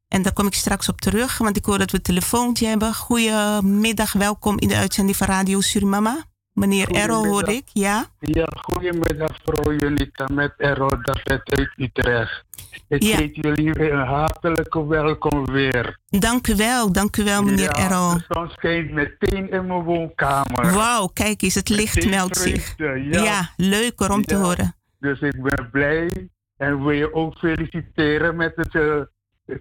En daar kom ik straks op terug, want ik hoor dat we een telefoontje hebben. Goedemiddag, welkom in de uitzending van Radio Surimama. Meneer Errol hoor ik, ja? Ja, goedemiddag mevrouw Julita met Errol Davet uit Utrecht. Ik ja. heet jullie weer een hartelijke welkom weer. Dank u wel, dank u wel meneer ja, Errol. De zon schijnt meteen in mijn woonkamer. Wauw, kijk eens, het licht meteen meldt zich. Ja. ja, leuk om te horen. Dus ik ben blij en wil je ook feliciteren met het... Uh,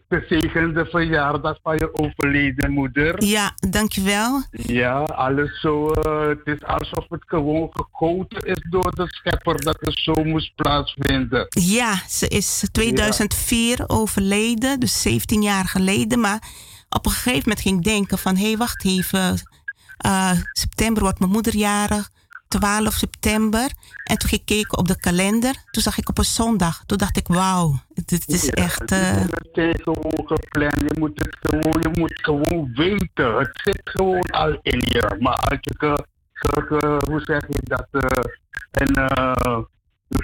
gezegende verjaardag van je overleden moeder. Ja, dankjewel. Ja, alles zo. Uh, het is alsof het gewoon gegoten is door de schepper dat het zo moest plaatsvinden. Ja, ze is 2004 overleden, dus 17 jaar geleden. Maar op een gegeven moment ging ik denken van... hé, hey, wacht even, uh, september wordt mijn moeder jarig. 12 september. En toen ik op de kalender. Toen zag ik op een zondag. Toen dacht ik, wauw, dit is echt... Uh... Je moet het gewoon gepland. Je moet het gewoon, je moet gewoon weten. Het zit gewoon al in je. Maar als je, hoe zeg je dat, uh, en uh,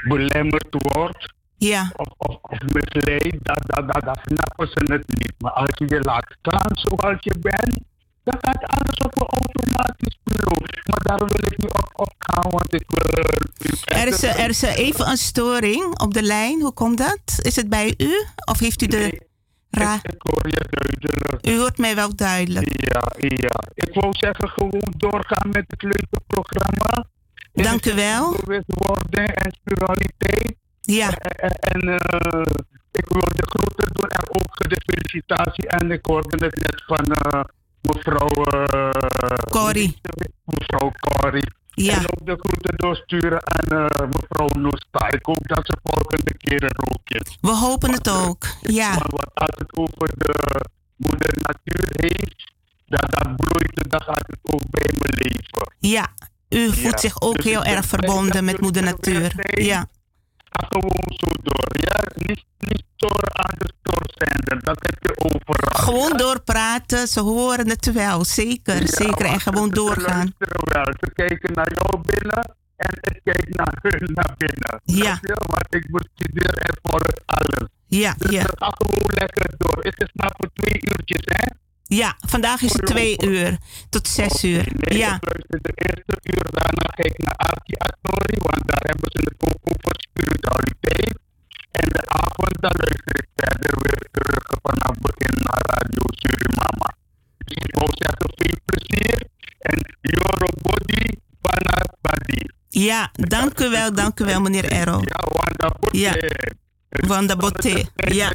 belemmerd wordt... Ja. Of, of, of misleid, dat, dat, dat, dat snappen ze het niet. Maar als je je laat staan zoals je bent dan gaat alles op automatisch piloot. Maar daar wil ik niet op, op gaan, want ik wil... Uh, er, is, er is even een storing op de lijn. Hoe komt dat? Is het bij u? Of heeft u de... Nee, Ra ik, ik hoor je duidelijk. U hoort mij wel duidelijk. Ja, ja. Ik wou zeggen, gewoon doorgaan met het leuke programma. Dank u wel. Worden en spiritualiteit. Ja. En, en uh, ik wil de groeten doen en ook de felicitatie. En ik hoorde het net van... Uh, mevrouw Corrie. Mevrouw Corrie. Ja. En ook de groeten doorsturen aan uh, mevrouw Noesta. Ik hoop dat ze volgende keer er ook is. We hopen het ook, ja. Maar wat als het over de moeder natuur heeft, dat, dat bloeit, dan gaat het ook bij mijn leven. Ja, u voelt ja. zich ook dus heel erg verbonden met moeder natuur. Ja. Gewoon zo door, ja. Niet, niet storen aan de dat heb je overal. Gewoon doorpraten, ze horen het wel, zeker, ja, zeker. En gewoon ze doorgaan. Wel. Ze kijken naar jou binnen en ik kijk naar hun naar binnen. Ja. Je, want ik bestudeer en volg alles. Ja, dus ja. ga gewoon lekker door. Het is maar voor twee uurtjes, hè? Ja, vandaag is het twee uur tot zes okay, uur. Nee, ja. ik luister de eerste uur, daarna ga ik naar Arki Atori, want daar hebben ze het ook over Ja, dank u wel, dank u wel, meneer Errol. Ja, Wanda Botte. Ja. Wanda Botte, ja.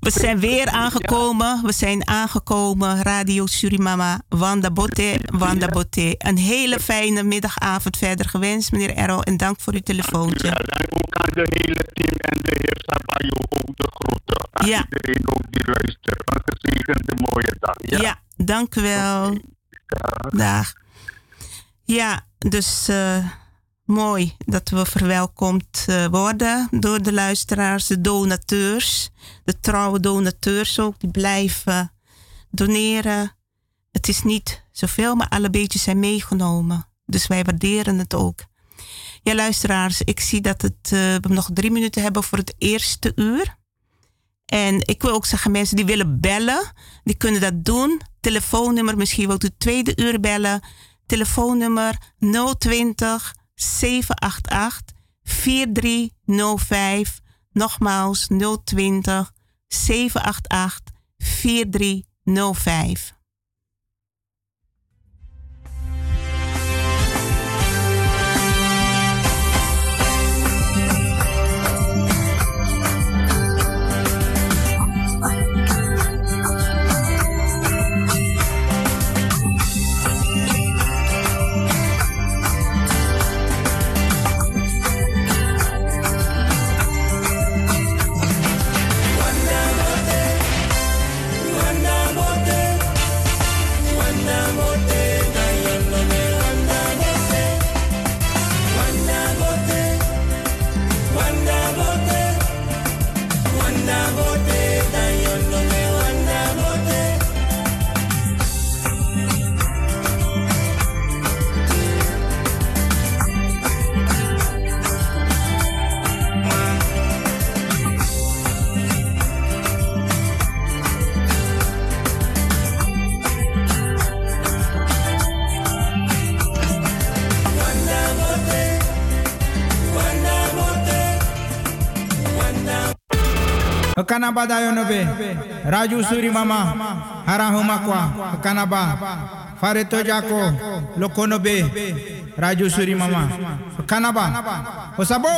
We zijn weer aangekomen. We zijn aangekomen. Radio Surimama. Wanda Botte. Wanda Botte. Een hele fijne middagavond verder gewenst, meneer Errol. En dank voor uw telefoontje. Ja, en ook aan de hele team en de heer Sabayo ook de groeten. Aan ja. iedereen ook die luistert. Een gezegende mooie dag. Ja, ja dank u wel. Okay. Dag. Dag. Ja, dus... Uh, mooi dat we verwelkomd uh, worden door de luisteraars, de donateurs, de trouwe donateurs ook, die blijven doneren. Het is niet zoveel, maar alle beetjes zijn meegenomen. Dus wij waarderen het ook. Ja, luisteraars, ik zie dat het, uh, we nog drie minuten hebben voor het eerste uur. En ik wil ook zeggen, mensen die willen bellen, die kunnen dat doen. Telefoonnummer, misschien wilt u het tweede uur bellen. Telefoonnummer 020 788 4305. Nogmaals 020 788 4305. Kanaba dayono be raju suri mama. Harahuma kwa. Kanaba. Fareto jako lokono be raju suri mama. Kanaba. Osabo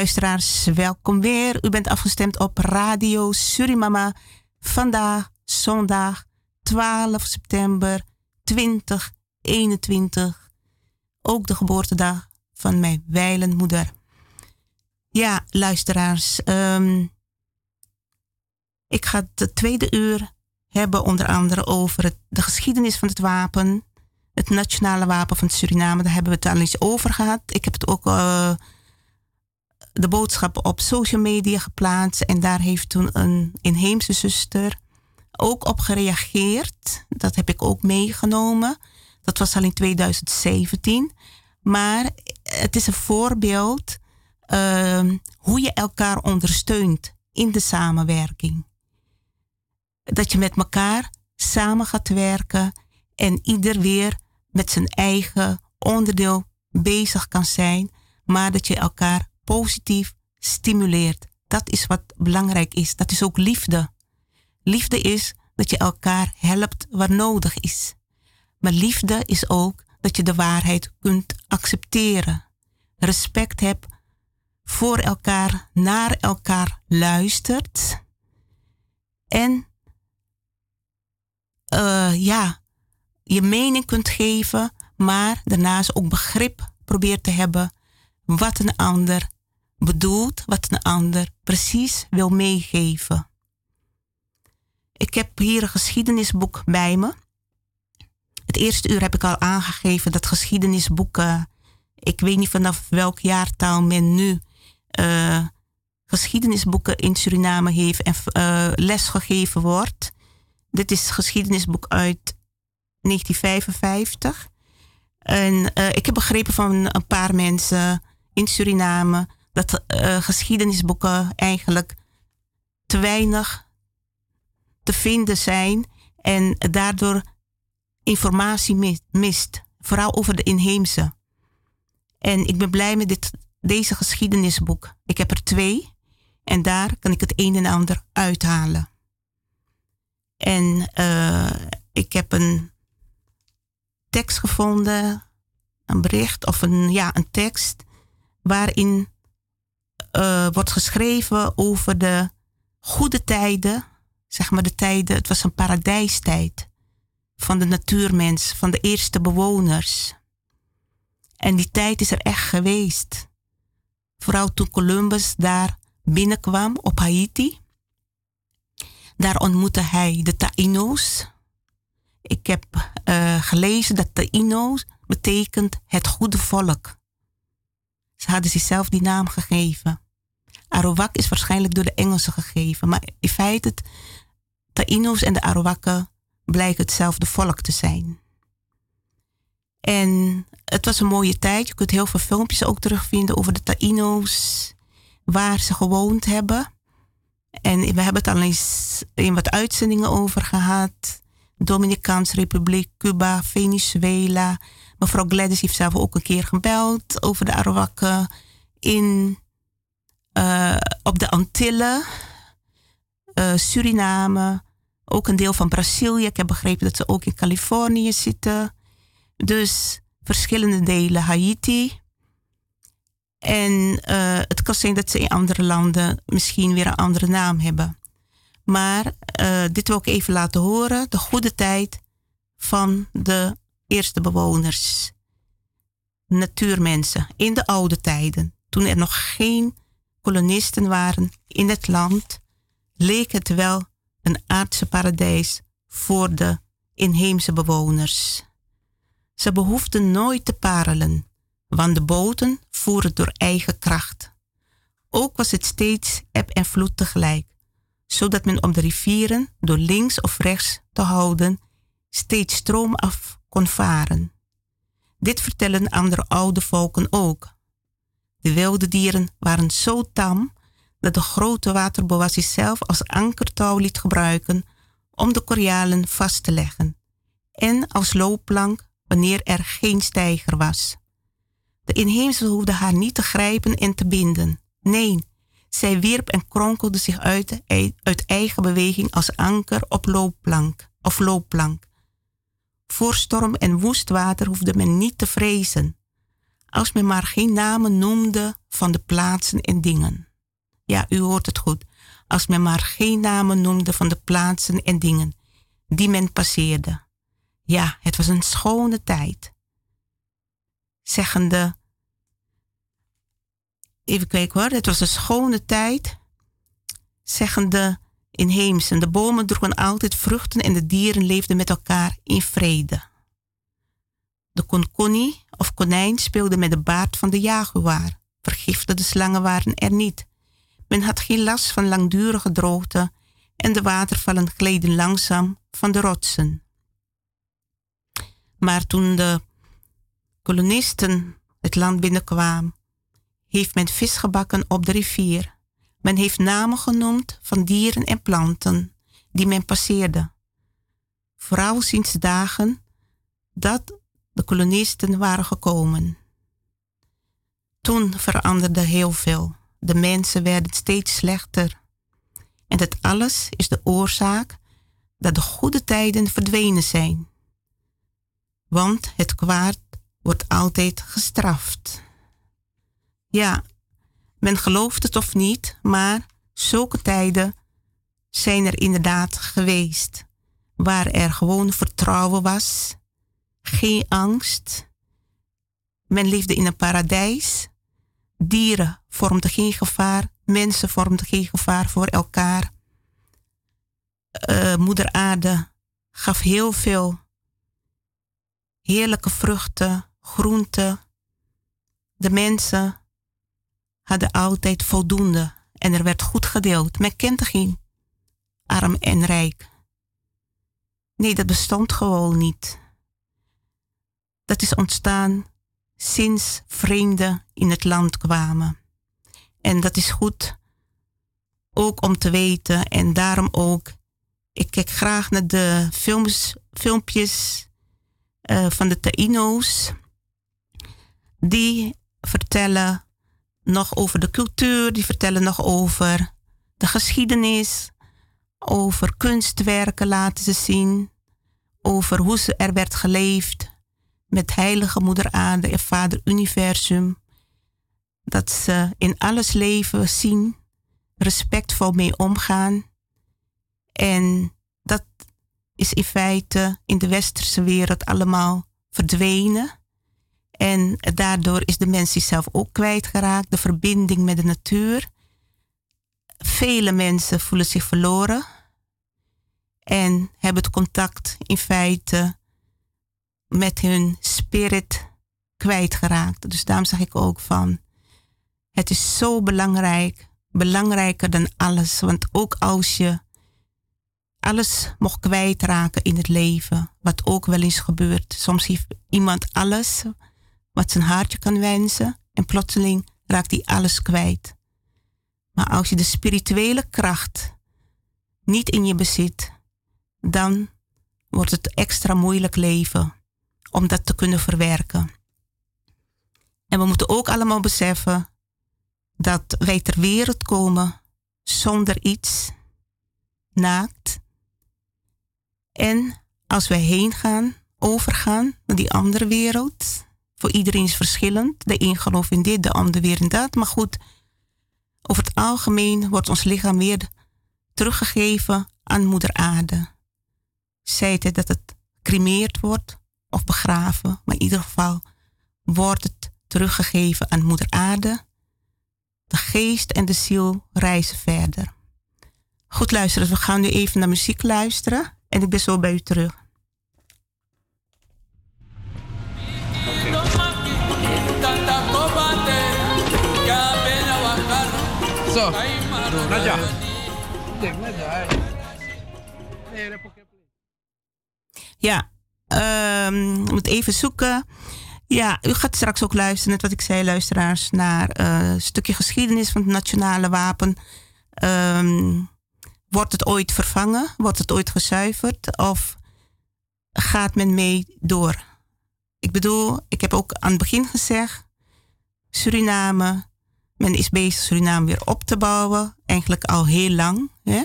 luisteraars, welkom weer. U bent afgestemd op Radio Surimama. Vandaag, zondag 12 september 2021. Ook de geboortedag van mijn wijlenmoeder. Ja, luisteraars. Um, ik ga het tweede uur hebben onder andere over het, de geschiedenis van het wapen. Het nationale wapen van Suriname. Daar hebben we het al eens over gehad. Ik heb het ook uh, de boodschap op social media geplaatst. En daar heeft toen een inheemse zuster ook op gereageerd. Dat heb ik ook meegenomen. Dat was al in 2017. Maar het is een voorbeeld uh, hoe je elkaar ondersteunt in de samenwerking. Dat je met elkaar samen gaat werken en ieder weer met zijn eigen onderdeel bezig kan zijn, maar dat je elkaar positief stimuleert. Dat is wat belangrijk is. Dat is ook liefde. Liefde is dat je elkaar helpt waar nodig is. Maar liefde is ook dat je de waarheid kunt accepteren. Respect hebt voor elkaar, naar elkaar luistert. En uh, ja, je mening kunt geven, maar daarnaast ook begrip probeert te hebben wat een ander bedoelt, wat een ander precies wil meegeven. Ik heb hier een geschiedenisboek bij me. Het eerste uur heb ik al aangegeven dat geschiedenisboeken, ik weet niet vanaf welk jaartaal men nu uh, geschiedenisboeken in Suriname heeft en uh, lesgegeven wordt. Dit is geschiedenisboek uit 1955. En uh, ik heb begrepen van een paar mensen in Suriname dat geschiedenisboeken eigenlijk te weinig te vinden zijn en daardoor informatie mist, vooral over de inheemse. En ik ben blij met dit, deze geschiedenisboek. Ik heb er twee en daar kan ik het een en ander uithalen. En uh, ik heb een tekst gevonden, een bericht of een, ja, een tekst waarin uh, wordt geschreven over de goede tijden, zeg maar de tijden, het was een paradijstijd van de natuurmens, van de eerste bewoners. En die tijd is er echt geweest. Vooral toen Columbus daar binnenkwam op Haiti. Daar ontmoette hij de Taino's. Ik heb uh, gelezen dat Taino's betekent het goede volk. Ze hadden zichzelf die naam gegeven. Arawak is waarschijnlijk door de Engelsen gegeven, maar in feite, het Taino's en de Arawakken blijken hetzelfde volk te zijn. En het was een mooie tijd. Je kunt heel veel filmpjes ook terugvinden over de Taino's, waar ze gewoond hebben. En we hebben het al eens in wat uitzendingen over gehad. Dominicaanse Republiek, Cuba, Venezuela. Mevrouw Gladys heeft zelf ook een keer gebeld over de Arawakken in, uh, op de Antillen, uh, Suriname, ook een deel van Brazilië. Ik heb begrepen dat ze ook in Californië zitten. Dus verschillende delen Haiti. En uh, het kan zijn dat ze in andere landen misschien weer een andere naam hebben. Maar dit wil ik even laten horen. De goede tijd van de eerste bewoners. Natuurmensen in de oude tijden. Toen er nog geen kolonisten waren in het land, leek het wel een aardse paradijs voor de inheemse bewoners. Ze behoefden nooit te parelen, want de boten voeren door eigen kracht. Ook was het steeds eb en vloed tegelijk, zodat men om de rivieren door links of rechts te houden steeds stroomaf kon varen. Dit vertellen andere oude volken ook. De wilde dieren waren zo tam dat de grote waterboa zichzelf als ankertouw liet gebruiken om de koralen vast te leggen en als loopplank wanneer er geen steiger was. De inheemse hoefde haar niet te grijpen en te binden. Nee, zij wierp en kronkelde zich uit, uit eigen beweging als anker op loopplank of loopplank. Voor storm en woest water hoefde men niet te vrezen. als men maar geen namen noemde van de plaatsen en dingen. Ja, u hoort het goed. Als men maar geen namen noemde van de plaatsen en dingen die men passeerde. Ja, het was een schone tijd. Zeggende, even kijken hoor, het was een schone tijd. Zeggende inheemsen, de bomen droegen altijd vruchten en de dieren leefden met elkaar in vrede. De konkoni of konijn speelde met de baard van de jaguar. Vergiftigde slangen waren er niet. Men had geen last van langdurige droogte en de watervallen gleden langzaam van de rotsen. Maar toen de kolonisten het land binnenkwamen, heeft men vis gebakken op de rivier. Men heeft namen genoemd van dieren en planten die men passeerde. Vooral sinds dagen dat de kolonisten waren gekomen. Toen veranderde heel veel. De mensen werden steeds slechter. En dat alles is de oorzaak dat de goede tijden verdwenen zijn. Want het kwaad wordt altijd gestraft. Ja, men gelooft het of niet, maar zulke tijden zijn er inderdaad geweest. Waar er gewoon vertrouwen was, geen angst. Men leefde in een paradijs. Dieren vormden geen gevaar, mensen vormden geen gevaar voor elkaar. Uh, Moeder Aarde gaf heel veel heerlijke vruchten, groenten. De mensen hadden altijd voldoende en er werd goed gedeeld. Men kende geen arm en rijk. Nee, dat bestond gewoon niet. Dat is ontstaan sinds vreemden in het land kwamen. En dat is goed ook om te weten en daarom ook ik kijk graag naar de films, filmpjes uh, van de Taino's. Die vertellen nog over de cultuur, die vertellen nog over de geschiedenis, over kunstwerken laten ze zien, over hoe ze er werd geleefd met Heilige Moeder Aarde en Vader Universum. Dat ze in alles leven zien, respectvol mee omgaan en dat is in feite in de westerse wereld allemaal verdwenen. En daardoor is de mens zichzelf ook kwijtgeraakt, de verbinding met de natuur. Vele mensen voelen zich verloren en hebben het contact in feite met hun spirit kwijtgeraakt. Dus daarom zeg ik ook van, het is zo belangrijk, belangrijker dan alles. Want ook als je alles mocht kwijtraken in het leven, wat ook wel eens gebeurt. Soms heeft iemand alles wat zijn hartje kan wensen en plotseling raakt hij alles kwijt. Maar als je de spirituele kracht niet in je bezit, dan wordt het extra moeilijk leven om dat te kunnen verwerken. En we moeten ook allemaal beseffen dat wij ter wereld komen zonder iets, naakt, en als wij heen gaan, overgaan naar die andere wereld, voor iedereen is verschillend. De een gelooft in dit, de ander weer in dat. Maar goed, over het algemeen wordt ons lichaam weer teruggegeven aan Moeder Aarde. Zij het dat het cremeerd wordt of begraven, maar in ieder geval wordt het teruggegeven aan Moeder Aarde. De geest en de ziel reizen verder. Goed luisteren, we gaan nu even naar muziek luisteren. En ik ben zo bij u terug. Zo, Nadja. Ja, um, moet even zoeken. Ja, u gaat straks ook luisteren, net wat ik zei, luisteraars, naar uh, een stukje geschiedenis van het nationale wapen. Um, Wordt het ooit vervangen? Wordt het ooit gezuiverd? Of gaat men mee door? Ik bedoel, ik heb ook aan het begin gezegd, Suriname, men is bezig Suriname weer op te bouwen. Eigenlijk al heel lang. Hè?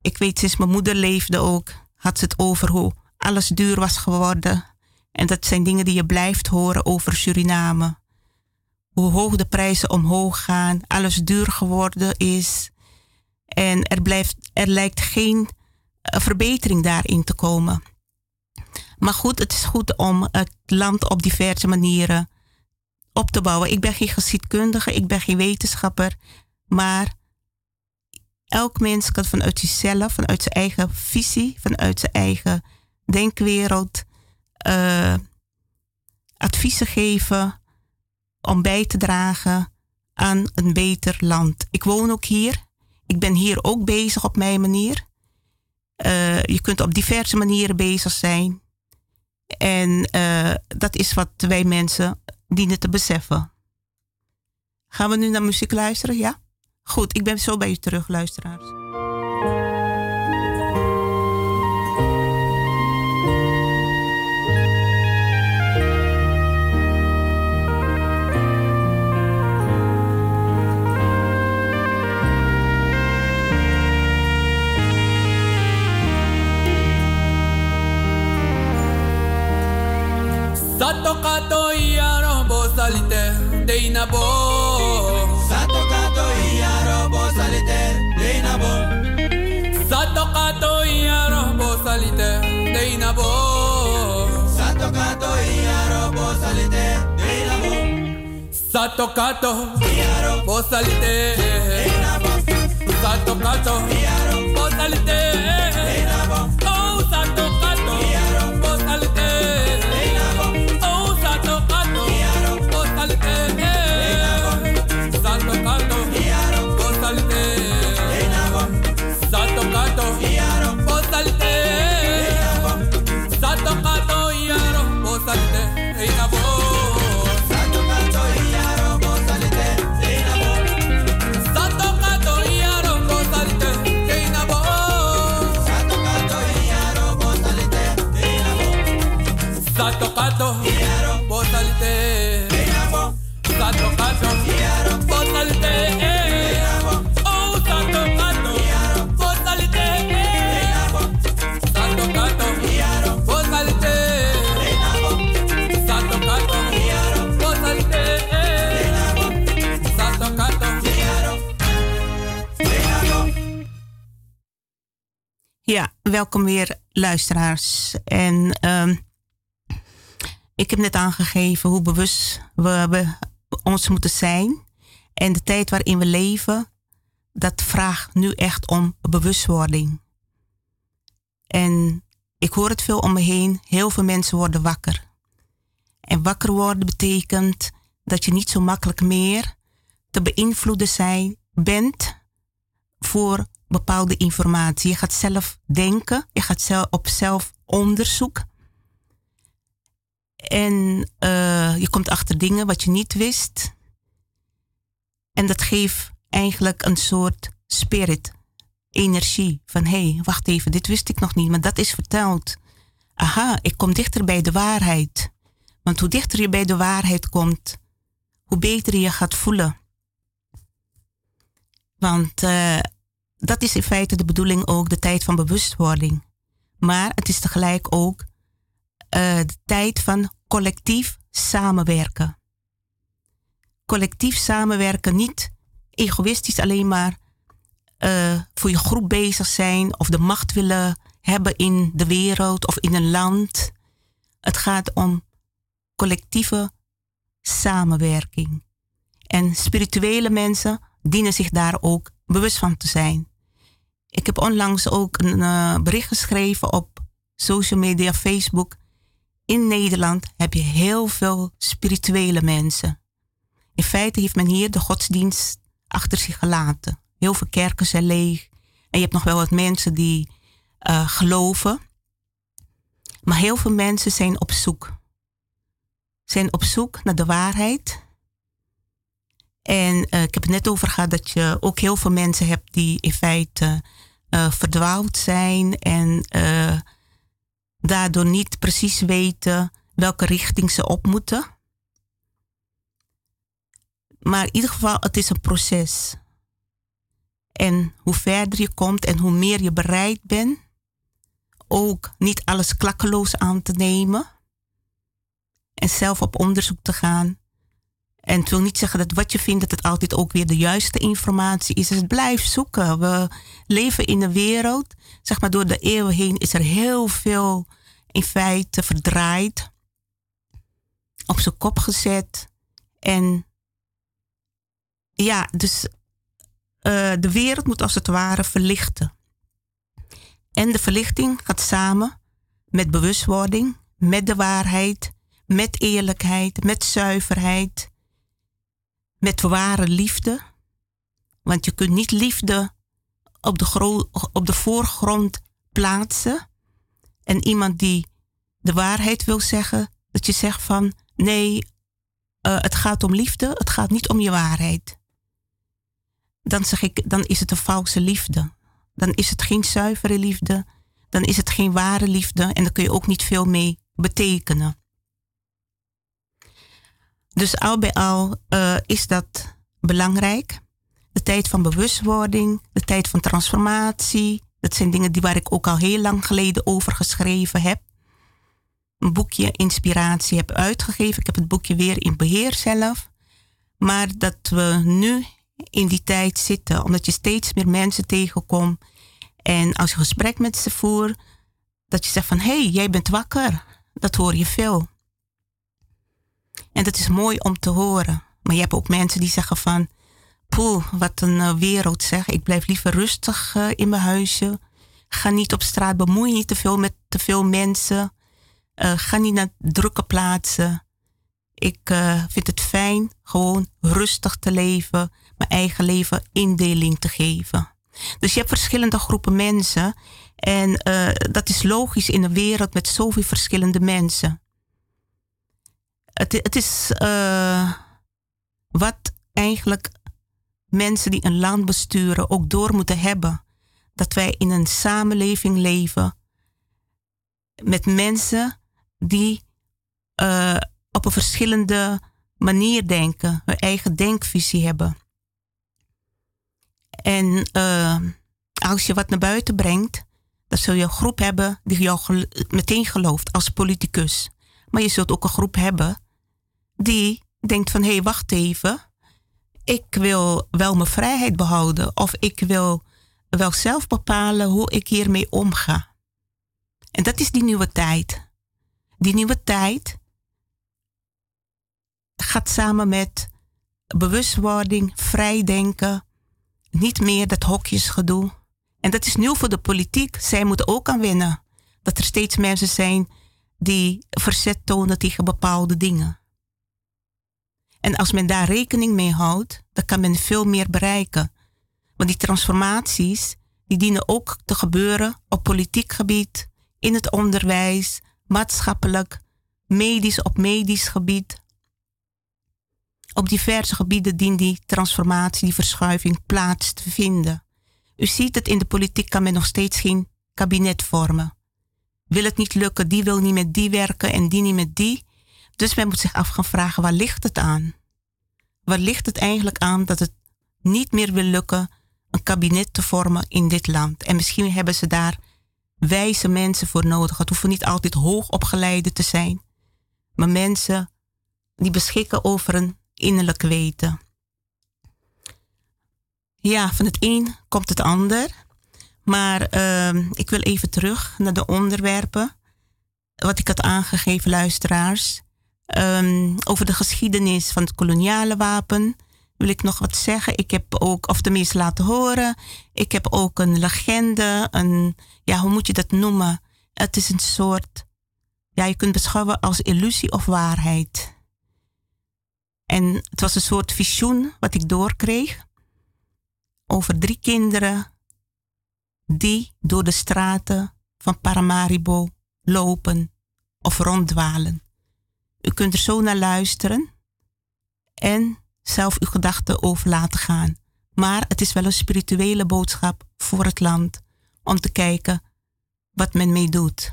Ik weet sinds mijn moeder leefde ook, had ze het over hoe alles duur was geworden. En dat zijn dingen die je blijft horen over Suriname. Hoe hoog de prijzen omhoog gaan, alles duur geworden is. En er, blijft, er lijkt geen eh, verbetering daarin te komen. Maar goed, het is goed om het land op diverse manieren op te bouwen. Ik ben geen geschiedkundige, ik ben geen wetenschapper, maar elk mens kan vanuit zichzelf, vanuit zijn eigen visie, vanuit zijn eigen denkwereld, uh, adviezen geven om bij te dragen aan een beter land. Ik woon ook hier. Ik ben hier ook bezig op mijn manier. Uh, je kunt op diverse manieren bezig zijn. En uh, dat is wat wij mensen dienen te beseffen. Gaan we nu naar muziek luisteren? Ja? Goed, ik ben zo bij u terug, luisteraars. Deina bo. Sato kato iaro bo salite deina bo. Sato kato iaro bo salite deina bo. Sato kato iaro bo salite deina bo. Sato kato iaro bo salite. Sato kato salite Ja, welkom weer luisteraars. En ehm, ik heb net aangegeven hoe bewust we, we ons moeten zijn. En de tijd waarin we leven, dat vraagt nu echt om bewustwording. En ik hoor het veel om me heen. Heel veel mensen worden wakker. En wakker worden betekent dat je niet zo makkelijk meer te beïnvloeden zijn, bent voor bepaalde informatie. Je gaat zelf denken, je gaat zelf op zelf onderzoek. En eh, je komt achter dingen wat je niet wist. En dat geeft eigenlijk een soort spirit, energie. Van hé, hey, wacht even, dit wist ik nog niet, maar dat is verteld. Aha, ik kom dichter bij de waarheid. Want hoe dichter je bij de waarheid komt, hoe beter je gaat voelen. Want uh, dat is in feite de bedoeling ook, de tijd van bewustwording. Maar het is tegelijk ook uh, de tijd van collectief samenwerken. Collectief samenwerken, niet egoïstisch alleen maar uh, voor je groep bezig zijn of de macht willen hebben in de wereld of in een land. Het gaat om collectieve samenwerking. En spirituele mensen dienen zich daar ook bewust van te zijn. Ik heb onlangs ook een uh, bericht geschreven op social media, Facebook. In Nederland heb je heel veel spirituele mensen. In feite heeft men hier de godsdienst achter zich gelaten. Heel veel kerken zijn leeg. En je hebt nog wel wat mensen die uh, geloven. Maar heel veel mensen zijn op zoek. Zijn op zoek naar de waarheid. En uh, ik heb het net over gehad dat je ook heel veel mensen hebt die in feite uh, verdwaald zijn en uh, daardoor niet precies weten welke richting ze op moeten. Maar in ieder geval, het is een proces. En hoe verder je komt en hoe meer je bereid bent, ook niet alles klakkeloos aan te nemen. En zelf op onderzoek te gaan. En het wil niet zeggen dat wat je vindt, dat het altijd ook weer de juiste informatie is. Dus het blijft zoeken. We leven in een wereld, zeg maar door de eeuwen heen is er heel veel in feite verdraaid. Op zijn kop gezet. En ja, dus uh, de wereld moet als het ware verlichten. En de verlichting gaat samen met bewustwording, met de waarheid, met eerlijkheid, met zuiverheid, met ware liefde. Want je kunt niet liefde op de, op de voorgrond plaatsen. En iemand die de waarheid wil zeggen, dat je zegt van nee, uh, het gaat om liefde, het gaat niet om je waarheid. Dan zeg ik, dan is het een valse liefde. Dan is het geen zuivere liefde, dan is het geen ware liefde en dan kun je ook niet veel mee betekenen. Dus al bij al uh, is dat belangrijk. De tijd van bewustwording, de tijd van transformatie. Dat zijn dingen die waar ik ook al heel lang geleden over geschreven heb. Een boekje inspiratie heb uitgegeven. Ik heb het boekje weer in beheer zelf. Maar dat we nu in die tijd zitten, omdat je steeds meer mensen tegenkomt. En als je gesprek met ze voert, dat je zegt van hé, hey, jij bent wakker. Dat hoor je veel. En dat is mooi om te horen. Maar je hebt ook mensen die zeggen van, poeh, wat een uh, wereld zeg. Ik blijf liever rustig uh, in mijn huisje. Ga niet op straat, bemoei je niet te veel met te veel mensen. Uh, ga niet naar drukke plaatsen. Ik vind het fijn gewoon rustig te leven, mijn eigen leven indeling te geven. Dus je hebt verschillende groepen mensen. En dat is logisch in een wereld met zoveel verschillende mensen het, het is uh, wat eigenlijk mensen die een land besturen ook door moeten hebben. Dat wij in een samenleving leven met mensen die uh, op een verschillende manier denken, hun eigen denkvisie hebben. En uh, als je wat naar buiten brengt, dan zul je een groep hebben die jou meteen gelooft als politicus. Maar je zult ook een groep hebben die denkt van hé, hey, wacht even. Ik wil wel mijn vrijheid behouden of ik wil wel zelf bepalen hoe ik hiermee omga. En dat is die nieuwe tijd. Die nieuwe tijd gaat samen met bewustwording, vrijdenken, niet meer dat hokjesgedoe. En dat is nieuw voor de politiek. Zij moeten ook aan winnen. Dat er steeds mensen zijn die verzet tonen tegen bepaalde dingen. En als men daar rekening mee houdt, dan kan men veel meer bereiken. Want die transformaties, die dienen ook te gebeuren op politiek gebied, in het onderwijs, maatschappelijk, medisch op medisch gebied. Op diverse gebieden dient die transformatie, die verschuiving plaats te vinden. U ziet het in de politiek kan men nog steeds geen kabinet vormen. Wil het niet lukken, die wil niet met die werken en die niet met die, dus men moet zich af gaan vragen, waar ligt het aan? Waar ligt het eigenlijk aan dat het niet meer wil lukken een kabinet te vormen in dit land? En misschien hebben ze daar wijze mensen voor nodig. Het hoeven niet altijd hoogopgeleide te zijn, maar mensen die beschikken over een innerlijk weten. Ja, van het een komt het ander. Maar uh, ik wil even terug naar de onderwerpen. Wat ik had aangegeven, luisteraars. Um, over de geschiedenis van het koloniale wapen wil ik nog wat zeggen. Ik heb ook, of tenminste laten horen, ik heb ook een legende, een, ja, hoe moet je dat noemen? Het is een soort, ja, je kunt beschouwen als illusie of waarheid. En het was een soort visioen wat ik doorkreeg over drie kinderen die door de straten van Paramaribo lopen of ronddwalen. U kunt er zo naar luisteren en zelf uw gedachten over laten gaan. Maar het is wel een spirituele boodschap voor het land om te kijken wat men mee doet.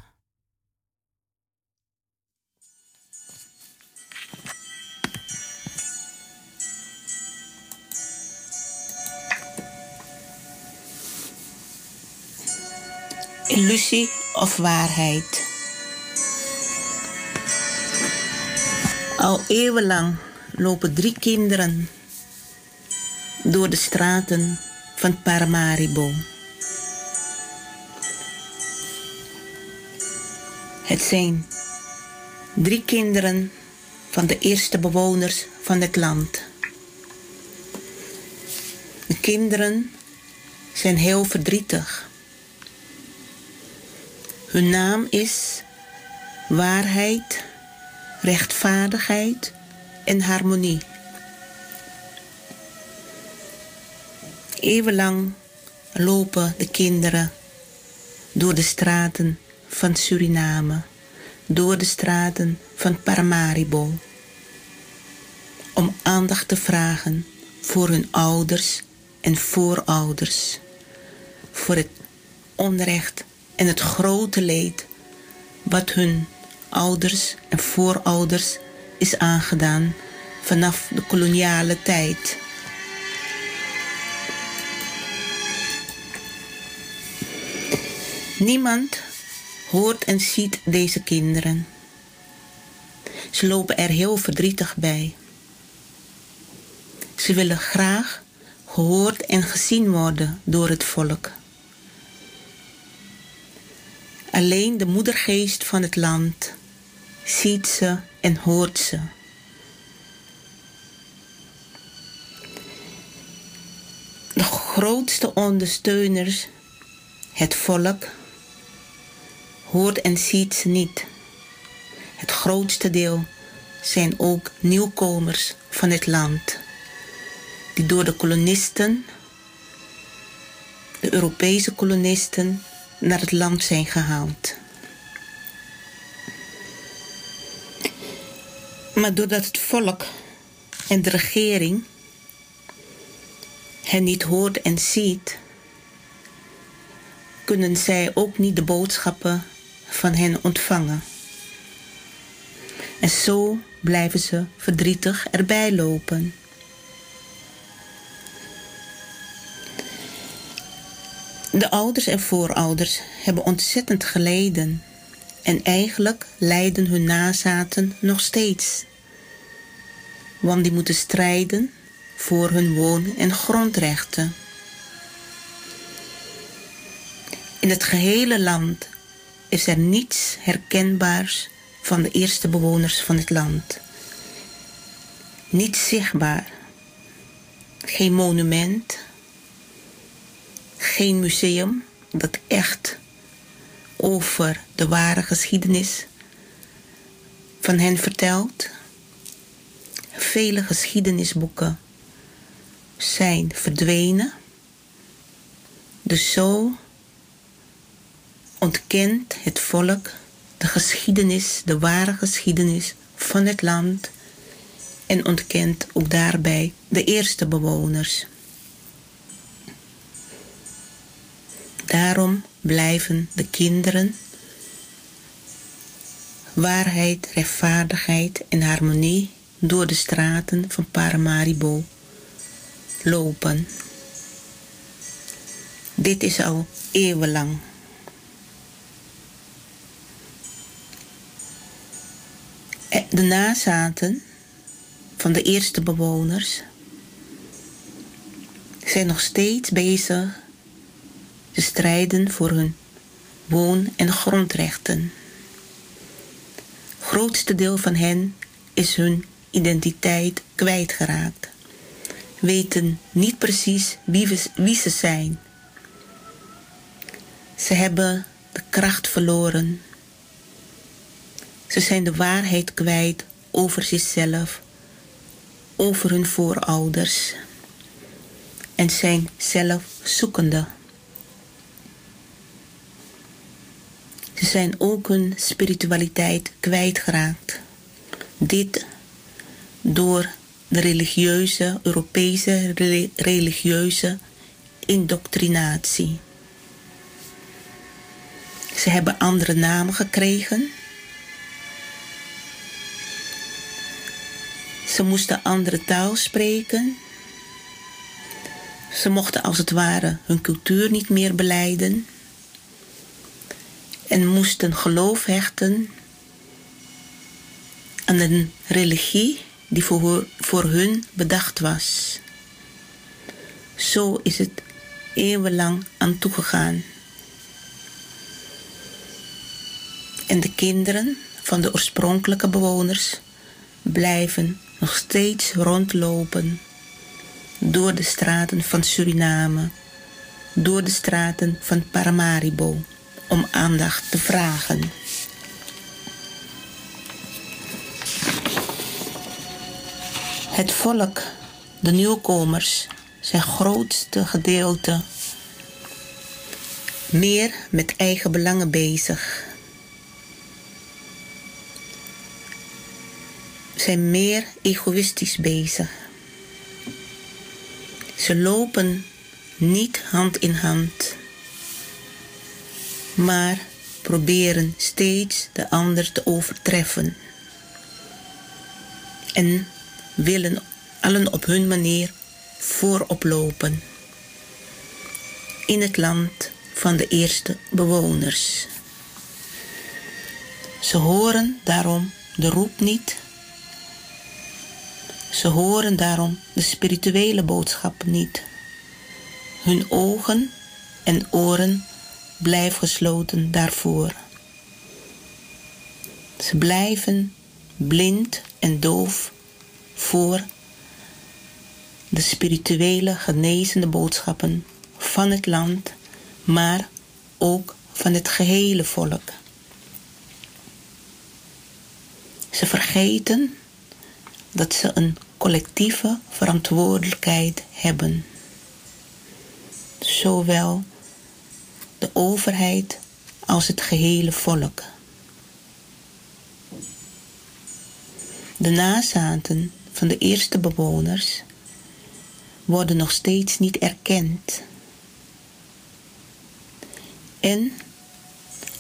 Illusie of waarheid. Al eeuwenlang lopen drie kinderen door de straten van Paramaribo. Het zijn drie kinderen van de eerste bewoners van het land. De kinderen zijn heel verdrietig. Hun naam is waarheid, rechtvaardigheid en harmonie. Eeuwenlang lopen de kinderen door de straten van Suriname, door de straten van Paramaribo, om aandacht te vragen voor hun ouders en voorouders, voor het onrecht en het grote leed wat hun ouders en voorouders is aangedaan vanaf de koloniale tijd. Niemand hoort en ziet deze kinderen. Ze lopen er heel verdrietig bij. Ze willen graag gehoord en gezien worden door het volk. Alleen de moedergeest van het land ziet ze en hoort ze. De grootste ondersteuners, het volk, hoort en ziet ze niet. Het grootste deel zijn ook nieuwkomers van het land, die door de kolonisten, de Europese kolonisten, naar het land zijn gehaald. Maar doordat het volk en de regering hen niet hoort en ziet, kunnen zij ook niet de boodschappen van hen ontvangen. En zo blijven ze verdrietig erbij lopen. De ouders en voorouders hebben ontzettend geleden. En eigenlijk lijden hun nazaten nog steeds. Want die moeten strijden voor hun woon- en grondrechten. In het gehele land is er niets herkenbaars van de eerste bewoners van het land. Niets zichtbaar. Geen monument, geen museum dat echt over de ware geschiedenis van hen vertelt. Vele geschiedenisboeken zijn verdwenen. Dus zo ontkent het volk de geschiedenis, de ware geschiedenis van het land en ontkent ook daarbij de eerste bewoners. Daarom blijven de kinderen waarheid, rechtvaardigheid en harmonie door de straten van Paramaribo lopen. Dit is al eeuwenlang. De nazaten van de eerste bewoners zijn nog steeds bezig te strijden voor hun woon- en grondrechten. Grootste deel van hen is hun identiteit kwijtgeraakt. Weten niet precies wie, wie ze zijn. Ze hebben de kracht verloren. Ze zijn de waarheid kwijt over zichzelf, over hun voorouders en zijn zelf zoekende. Ze zijn ook hun spiritualiteit kwijtgeraakt. Dit door de religieuze, Europese religieuze indoctrinatie. Ze hebben andere namen gekregen. Ze moesten andere taal spreken. Ze mochten als het ware hun cultuur niet meer beleiden en moesten geloof hechten aan een religie die voor, voor hun bedacht was. Zo is het eeuwenlang aan toegegaan. En de kinderen van de oorspronkelijke bewoners blijven nog steeds rondlopen door de straten van Suriname, door de straten van Paramaribo om aandacht te vragen. Het volk, de nieuwkomers, zijn grootste gedeelte meer met eigen belangen bezig. Zijn meer egoïstisch bezig. Ze lopen niet hand in hand, maar proberen steeds de ander te overtreffen. En willen allen op hun manier voorop lopen. In het land van de eerste bewoners. Ze horen daarom de roep niet. Ze horen daarom de spirituele boodschap niet. Hun ogen en oren blijven gesloten daarvoor. Ze blijven blind en doof voor de spirituele genezende boodschappen van het land, maar ook van het gehele volk. Ze vergeten dat ze een collectieve verantwoordelijkheid hebben. Zowel de overheid als het gehele volk. De nazaten van de eerste bewoners worden nog steeds niet erkend. En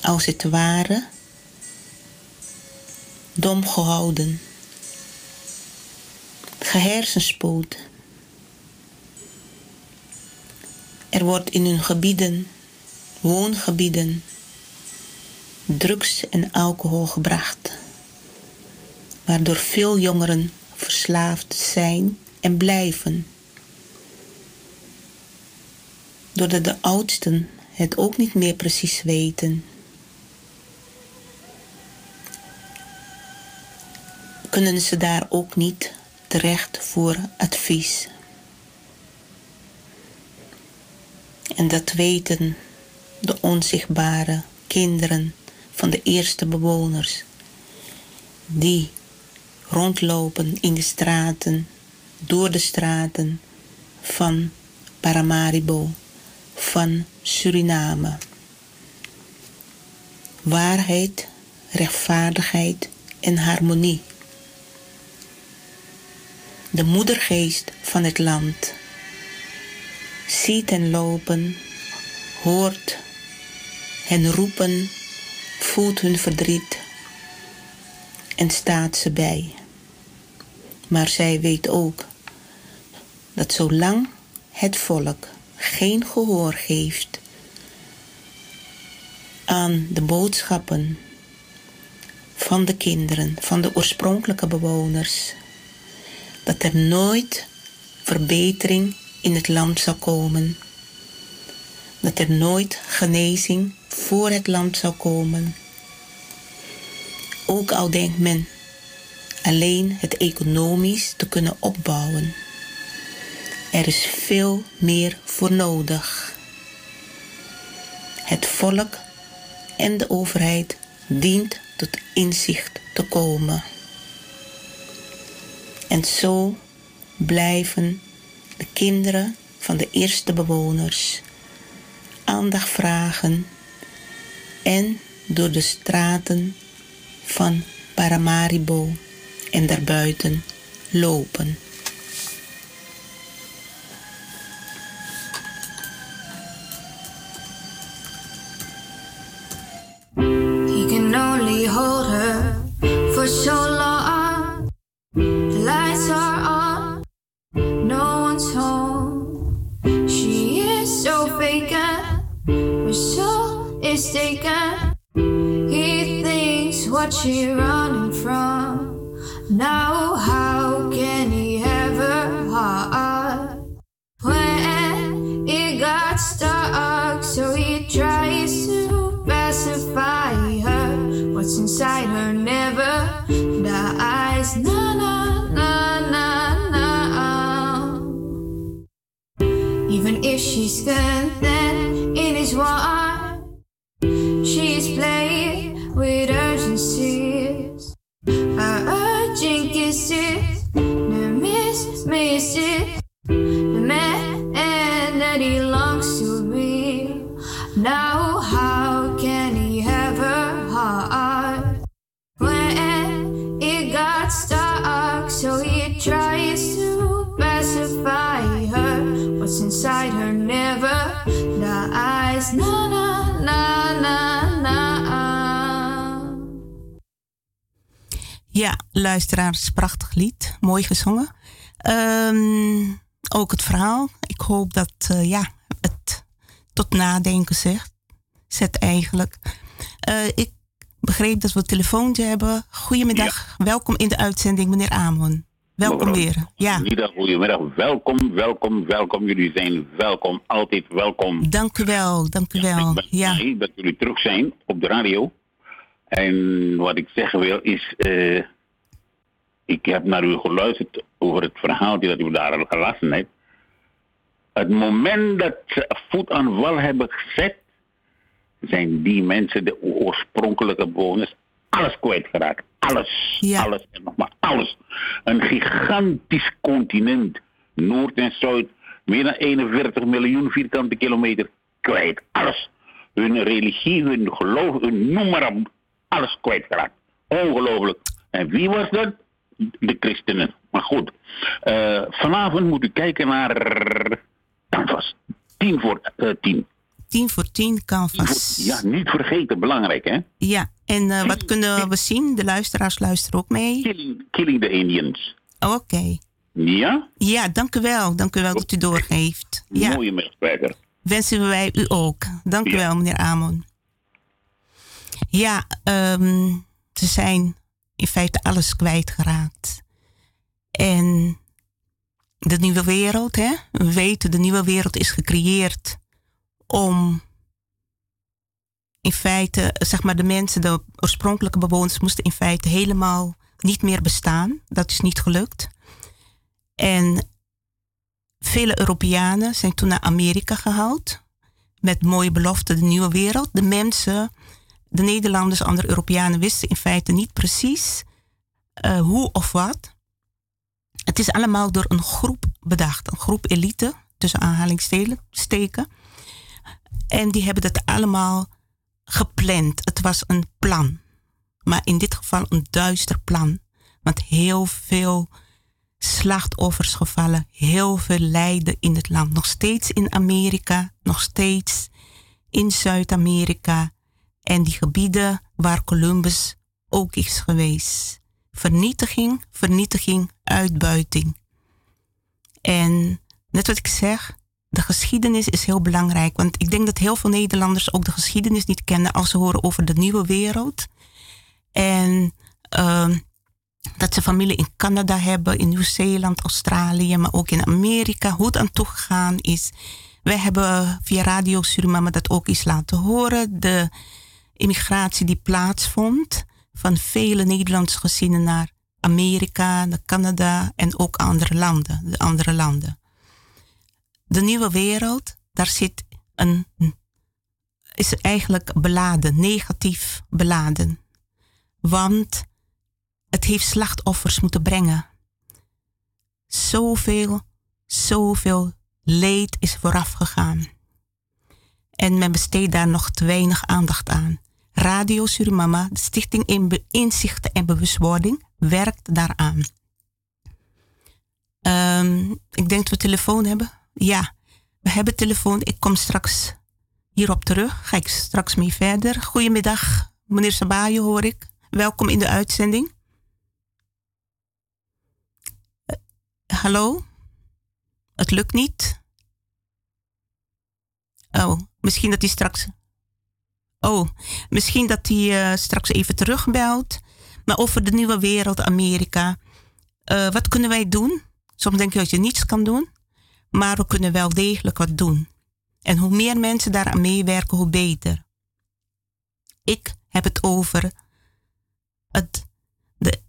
als het ware dom gehouden, gehersenspoeld. Er wordt in hun gebieden, woongebieden, drugs en alcohol gebracht, waardoor veel jongeren verslaafd zijn en blijven. Doordat de oudsten het ook niet meer precies weten. Kunnen ze daar ook niet terecht voor advies. En dat weten de onzichtbare kinderen van de eerste bewoners die rondlopen in de straten, door de straten van Paramaribo, van Suriname. Waarheid, rechtvaardigheid en harmonie. De moedergeest van het land ziet hen lopen, hoort hen roepen, voelt hun verdriet en staat ze bij. Maar zij weet ook dat zolang het volk geen gehoor geeft aan de boodschappen van de kinderen, van de oorspronkelijke bewoners, dat er nooit verbetering in het land zal komen. Dat er nooit genezing voor het land zal komen. Ook al denkt men alleen het economisch te kunnen opbouwen. Er is veel meer voor nodig. Het volk en de overheid dient tot inzicht te komen. En zo blijven de kinderen van de eerste bewoners aandacht vragen en door de straten van Paramaribo en daarbuiten lopen. He can only hold her for so long. The lights are on, no one's home. She is so vacant, her soul is taken. He thinks what she running from. Now, how can he her heart when it got stuck? So he tries to pacify her. What's inside her never dies. Na na na na na. Even if she's content in his war, she's playing with urgencies. What's inside her never dies. Na na na na na. Ja, luisteraars, prachtig lied. Mooi gezongen. Ehm, ook het verhaal. Ik hoop dat eh, ja, het tot nadenken zegt. Zet eigenlijk. Eh, ik begreep dat we een telefoontje hebben. Goedemiddag. Welkom in de uitzending, meneer Amon. Welkom Mevrouw, weer. Ja, Goedemiddag, goedemiddag. Welkom, welkom, welkom. Jullie zijn welkom, altijd welkom. dank u wel. Dank u wel. Ik ben Ja, blij dat jullie terug zijn op de radio. En wat ik zeggen wil is, eh, ik heb naar u geluisterd over het verhaaltje dat u daar gelaten hebt. Het moment dat ze voet aan wal hebben gezet, zijn die mensen, de oorspronkelijke bewoners, alles kwijtgeraakt. Alles, alles en nog maar alles. Een gigantisch continent, Noord en Zuid, meer dan 41 miljoen vierkante kilometer kwijt. Alles. Hun religie, hun geloof, hun noem maar op, alles kwijtgeraakt. Ongelooflijk. En wie was dat? De christenen. Maar goed, eh, vanavond moet u kijken naar Canvas. Tien voor eh, tien. Tien voor tien canvas. Ja, niet vergeten, belangrijk hè? Ja, en eh, wat kunnen we zien? De luisteraars luisteren ook mee. Killing, killing the Indians. Oké. Ja? Ja, dank u wel. Dank u wel dat u doorgeeft. Ja, Mooie medewerker. wensen wij u ook. Dank u wel, meneer Amon. Ja, ehm, ze zijn in feite alles kwijtgeraakt. En de nieuwe wereld, hè? We weten, de nieuwe wereld is gecreëerd om in feite, zeg maar, de mensen, de oorspronkelijke bewoners, moesten in feite helemaal niet meer bestaan. Dat is niet gelukt. En vele Europeanen zijn toen naar Amerika gehaald. Met mooie beloften, de nieuwe wereld. De mensen, de Nederlanders, andere Europeanen wisten in feite niet precies eh, hoe of wat. Het is allemaal door een groep bedacht. Een groep elite, tussen aanhalingssteken. En die hebben dat allemaal gepland. Het was een plan. Maar in dit geval een duister plan. Want heel veel slachtoffers gevallen, heel veel lijden in het land. Nog steeds in Amerika, nog steeds in Zuid-Amerika en die gebieden waar Columbus ook is geweest. Vernietiging, vernietiging, uitbuiting. En net wat ik zeg, de geschiedenis is heel belangrijk. Want ik denk dat heel veel Nederlanders ook de geschiedenis niet kennen als ze horen over de nieuwe wereld. En ehm, dat ze familie in Canada hebben, in Nieuw-Zeeland, Australië, maar ook in Amerika, hoe het aan toegegaan is. Wij hebben via Radio Suriname dat ook eens laten horen. De immigratie die plaatsvond van vele Nederlandse gezinnen naar Amerika, naar Canada en ook andere landen, de andere landen. De nieuwe wereld, daar zit een, is eigenlijk beladen, negatief beladen. Want het heeft slachtoffers moeten brengen. Zoveel, zoveel leed is vooraf gegaan. En men besteedt daar nog te weinig aandacht aan. Radio Surimama, de Stichting in Inzichten en Bewustwording, werkt daaraan. Ehm, ik denk dat we telefoon hebben. Ja, we hebben telefoon. Ik kom straks hierop terug. Ga ik straks mee verder. Goedemiddag, meneer Sabayo hoor ik. Welkom in de uitzending. Eh, hallo? Het lukt niet. Oh, misschien dat hij straks. Oh, misschien dat hij eh, straks even terugbelt. Maar over de nieuwe wereld, Amerika. eh, wat kunnen wij doen? Soms denk je dat je niets kan doen, maar we kunnen wel degelijk wat doen. En hoe meer mensen daaraan meewerken, hoe beter. Ik heb het over het, de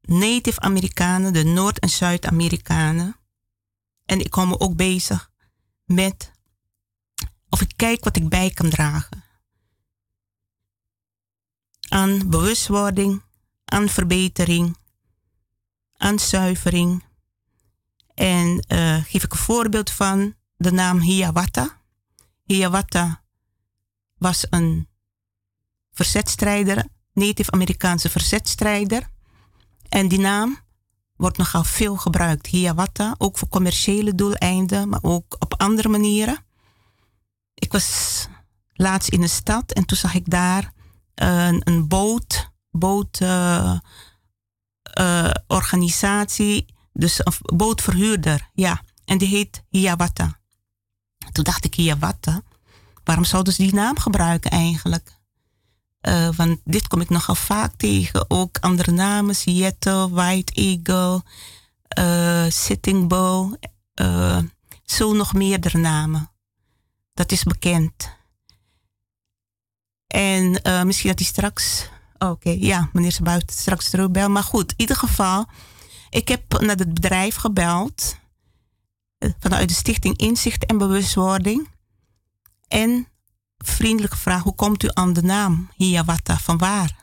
Native Amerikanen, de Noord- en Zuid-Amerikanen. En ik hou me ook bezig met of ik kijk wat ik bij kan dragen. Aan bewustwording, aan verbetering, aan zuivering. En uh, geef ik een voorbeeld van de naam Hiawatha. Hiawatha was een verzetstrijder, Native Amerikaanse verzetstrijder. En die naam wordt nogal veel gebruikt. Hiawatha, ook voor commerciële doeleinden, maar ook op andere manieren. Ik was laatst in een stad en toen zag ik daar een, een boot, bootorganisatie, uh, dus een bootverhuurder, ja. En die heet Hiawatha. Toen dacht ik, Hiawatha, waarom zouden ze die naam gebruiken eigenlijk? Uh, want dit kom ik nogal vaak tegen. Ook andere namen, Seattle, White Eagle, uh, Sitting Bull. Uh, zo nog meerdere namen. Dat is bekend. En misschien dat hij straks... Oké, okay, ja, meneer Sebuit straks terugbel. Maar goed, in ieder geval... Ik heb naar het bedrijf gebeld. Vanuit de stichting Inzicht en Bewustwording. En vriendelijk gevraagd: hoe komt u aan de naam Hiawatha? Van waar?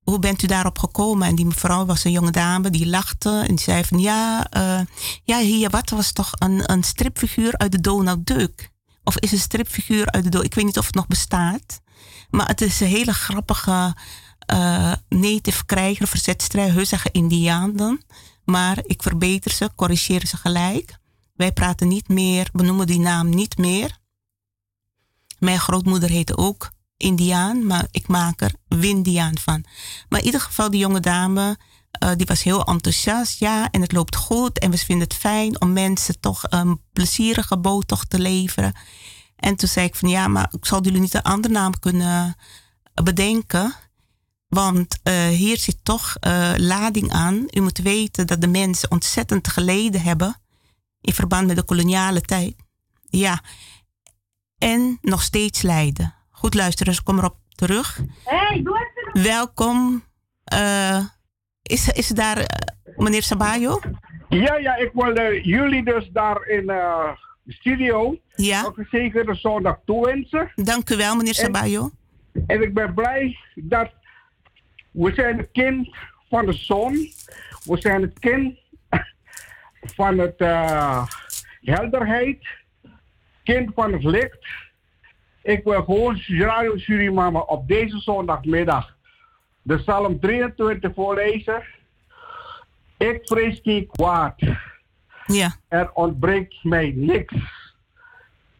Hoe bent u daarop gekomen? En die mevrouw was een jonge dame die lachte en zei van ja, uh, ja Hiawatha was toch een, een stripfiguur uit de Donald Duck. Of is een stripfiguur uit de Donald Ik weet niet of het nog bestaat. Maar het is een hele grappige uh, native krijger, verzetstrijder, hun zeggen Indiaan dan. Maar ik verbeter ze, corrigeer ze gelijk. Wij praten niet meer, we noemen die naam niet meer. Mijn grootmoeder heette ook Indiaan, maar ik maak er Windiaan van. Maar in ieder geval, die jonge dame, uh, die was heel enthousiast. Ja, en het loopt goed. En we vinden het fijn om mensen toch een plezierige boottocht te leveren. En toen zei ik van ja, maar ik zal jullie niet een andere naam kunnen bedenken. Want uh, hier zit toch uh, lading aan. U moet weten dat de mensen ontzettend geleden hebben in verband met de koloniale tijd. Ja, en nog steeds lijden. Goed luisteren, ik kom erop terug. Hey, Welkom. Uh, is, is daar uh, meneer Sabayo? Ja, ja, ik wilde jullie dus daar in uh, de studio ja. ook zeker de zondag toewensen. Dank u wel, meneer Sabayo. En, en ik ben blij dat we zijn het kind van de zon. We zijn het kind van het helderheid kind van het licht. Ik wil gewoon Radio Surimama op deze zondagmiddag de Psalm 23 voorlezen. Ik vrees geen kwaad. Ja. Er ontbreekt mij niks.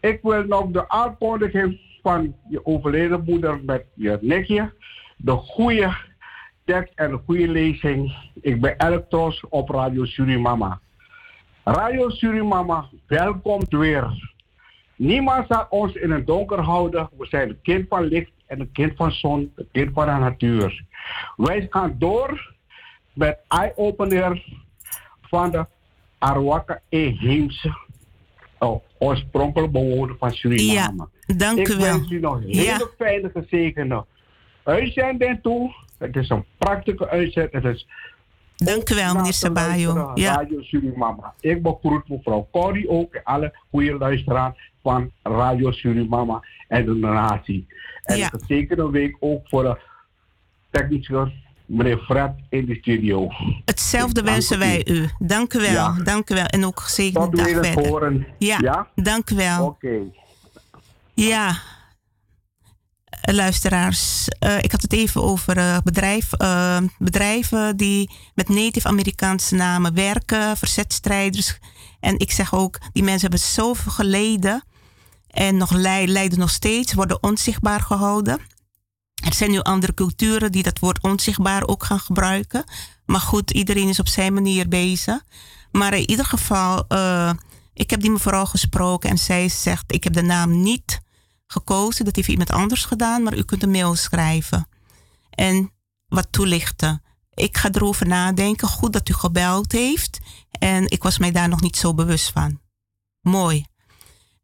Ik wil nog de aankondiging van je overleden moeder met je nekje. De goede tekst en de goede lezing. Ik ben trots op Radio Surimama. Radio Surimama, welkom weer. Niemand zal ons in het donker houden. We zijn het kind van licht en het kind van zon, het kind van de natuur. Wij gaan door met eye-opener van de Arawaka Eheemse, oh, oorspronkelijke bewoner van Suriname. Ja, dank Ik u wel. wens u nog een hele Ja. fijne, gezegende uitzending toe. Het is een prachtige. Het is Dank u wel, meneer Sabayo. Ja. Radio Surimama. Ik begroet mevrouw Corrie ook en alle goede luisteraars van Radio Surimama en de natie. En Ja. een week ook voor de technicus meneer Fred in de studio. Hetzelfde wensen wij u. Dank u wel. Ja. Dank u wel. En ook gezegende Tot dag verder. horen. Ja, Ja? dank u wel. Oké. Ja, Eh, luisteraars. eh, ik had het even over eh, bedrijf, eh, bedrijven die met native Amerikaanse namen werken, verzetstrijders. En ik zeg ook, die mensen hebben zoveel geleden en nog lij- lijden nog steeds, worden onzichtbaar gehouden. Er zijn nu andere culturen die dat woord onzichtbaar ook gaan gebruiken. Maar goed, iedereen is op zijn manier bezig. Maar in ieder geval, eh, ik heb die mevrouw gesproken en zij zegt: Ik heb de naam niet gekozen, dat heeft iemand anders gedaan, maar u kunt een mail schrijven. En wat toelichten. ik ga erover nadenken. Goed dat u gebeld heeft. En ik was mij daar nog niet zo bewust van. Mooi.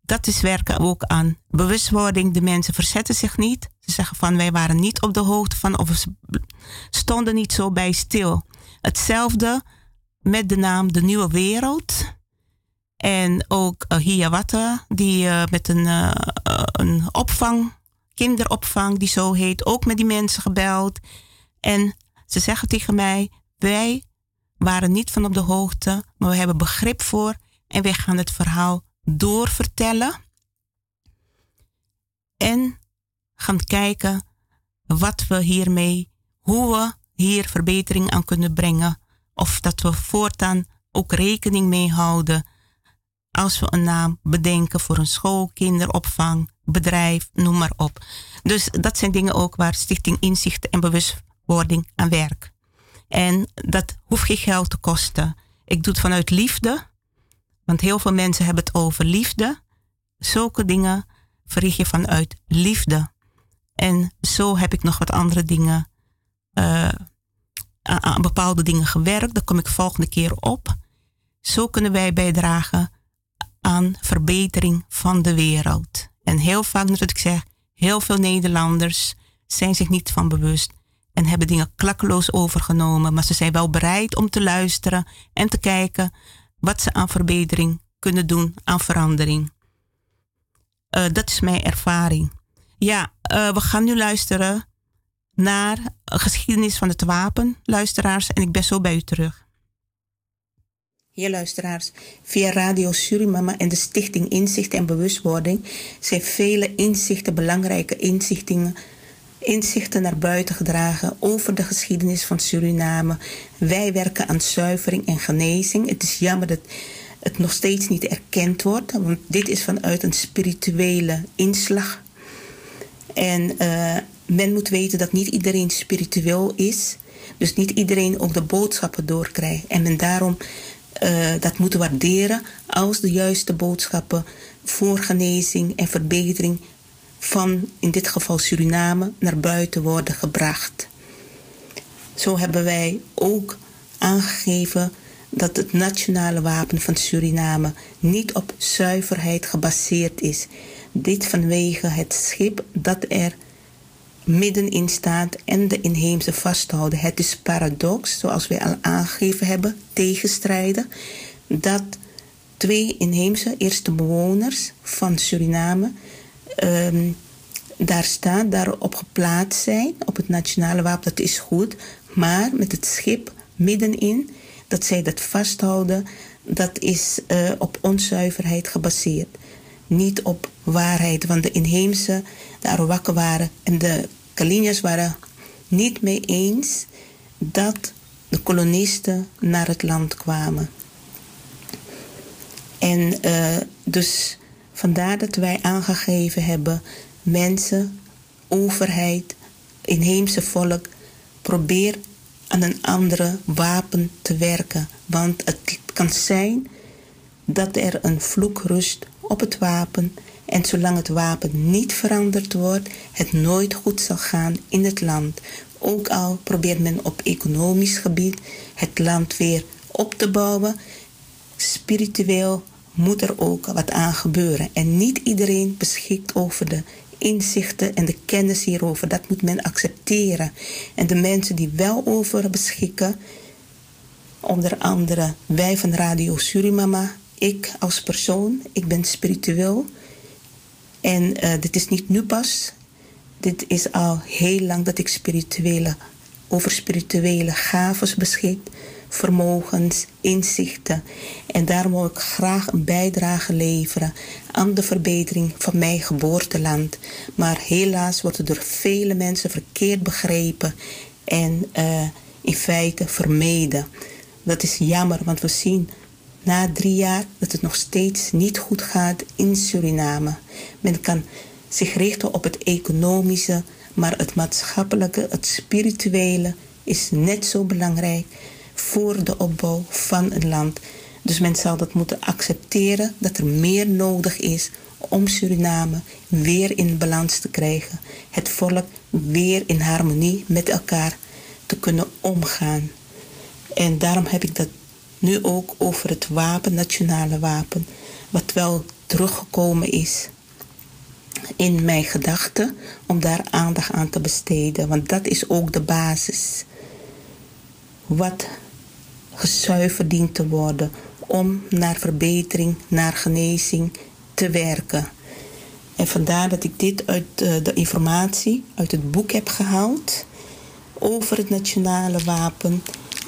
Dat is werken ook aan bewustwording. De mensen verzetten zich niet. Ze zeggen van wij waren niet op de hoogte van of we stonden niet zo bij stil. Hetzelfde met de naam De Nieuwe Wereld. En ook uh, Hiawatha, die uh, met een, uh, een opvang, kinderopvang, die zo heet, ook met die mensen gebeld. En ze zeggen tegen mij: Wij waren niet van op de hoogte, maar we hebben begrip voor en wij gaan het verhaal doorvertellen. En gaan kijken wat we hiermee, hoe we hier verbetering aan kunnen brengen. Of dat we voortaan ook rekening mee houden als we een naam bedenken voor een school, kinderopvang, bedrijf, noem maar op. Dus dat zijn dingen ook waar Stichting Inzicht en Bewustwording aan werkt. En dat hoeft geen geld te kosten. Ik doe het vanuit liefde, want heel veel mensen hebben het over liefde. Zulke dingen verricht je vanuit liefde. En zo heb ik nog wat andere dingen, aan, aan bepaalde dingen gewerkt. Daar kom ik volgende keer op. Zo kunnen wij bijdragen aan verbetering van de wereld. En heel vaak, wat ik zeg, heel veel Nederlanders zijn zich niet van bewust en hebben dingen klakkeloos overgenomen, maar ze zijn wel bereid om te luisteren en te kijken wat ze aan verbetering kunnen doen, aan verandering. Uh, dat is mijn ervaring. Ja, uh, we gaan nu luisteren naar een geschiedenis van het wapen, luisteraars, en ik ben zo bij u terug. Ja, luisteraars, via Radio Surimama en de Stichting Inzicht en Bewustwording zijn vele inzichten, belangrijke inzichten, inzichten naar buiten gedragen over de geschiedenis van Suriname. Wij werken aan zuivering en genezing. Het is jammer dat het nog steeds niet erkend wordt, want dit is vanuit een spirituele inslag. En uh, men moet weten dat niet iedereen spiritueel is. Dus niet iedereen ook de boodschappen doorkrijgt. En men daarom uh, dat moeten waarderen als de juiste boodschappen voor genezing en verbetering van in dit geval Suriname naar buiten worden gebracht. Zo hebben wij ook aangegeven dat het nationale wapen van Suriname niet op zuiverheid gebaseerd is. Dit vanwege het schip dat er middenin staat en de inheemse vasthouden. Het is paradox, zoals wij al aangegeven hebben, tegenstrijden, dat twee inheemse eerste bewoners van Suriname um, daar staan, daarop geplaatst zijn, op het nationale wapen, dat is goed, maar met het schip middenin, dat zij dat vasthouden, dat is uh, op onzuiverheid gebaseerd. Niet op waarheid, want de inheemse, de Arawakken waren en de Kalinas waren niet mee eens dat de kolonisten naar het land kwamen. En uh, dus vandaar dat wij aangegeven hebben, mensen, overheid, inheemse volk, probeer aan een andere wapen te werken. Want het kan zijn dat er een vloek rust op het wapen en zolang het wapen niet veranderd wordt, het nooit goed zal gaan in het land. Ook al probeert men op economisch gebied het land weer op te bouwen, spiritueel moet er ook wat aan gebeuren. En niet iedereen beschikt over de inzichten en de kennis hierover. Dat moet men accepteren. En de mensen die wel over beschikken, onder andere wij van Radio Surimama, ik als persoon, ik ben spiritueel. En uh, dit is niet nu pas. Dit is al heel lang dat ik spirituele, over spirituele gaves beschik, vermogens, inzichten. En daar wil ik graag een bijdrage leveren aan de verbetering van mijn geboorteland. Maar helaas wordt het door vele mensen verkeerd begrepen en uh, in feite vermeden. Dat is jammer, want we zien na drie jaar dat het nog steeds niet goed gaat in Suriname. Men kan zich richten op het economische, maar het maatschappelijke, het spirituele is net zo belangrijk voor de opbouw van een land. Dus men zal dat moeten accepteren dat er meer nodig is om Suriname weer in balans te krijgen. Het volk weer in harmonie met elkaar te kunnen omgaan. En daarom heb ik dat nu ook over het wapen, nationale wapen, wat wel teruggekomen is in mijn gedachten, om daar aandacht aan te besteden. Want dat is ook de basis. Wat gezuiverd dient te worden om naar verbetering, naar genezing te werken. En vandaar dat ik dit uit eh, de informatie uit het boek heb gehaald over het nationale wapen.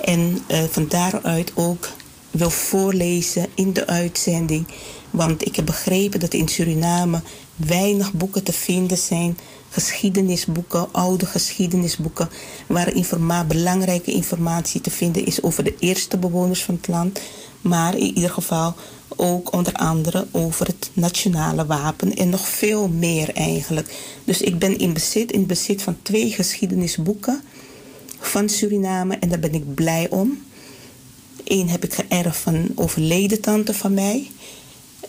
En uh, van daaruit ook wil voorlezen in de uitzending. Want ik heb begrepen dat in Suriname weinig boeken te vinden zijn. Geschiedenisboeken, oude geschiedenisboeken, waar informa belangrijke informatie te vinden is over de eerste bewoners van het land. Maar in ieder geval ook onder andere over het nationale wapen en nog veel meer eigenlijk. Dus ik ben in bezit, in bezit van twee geschiedenisboeken van Suriname en daar ben ik blij om. Eén heb ik geërfd van overleden tante van mij.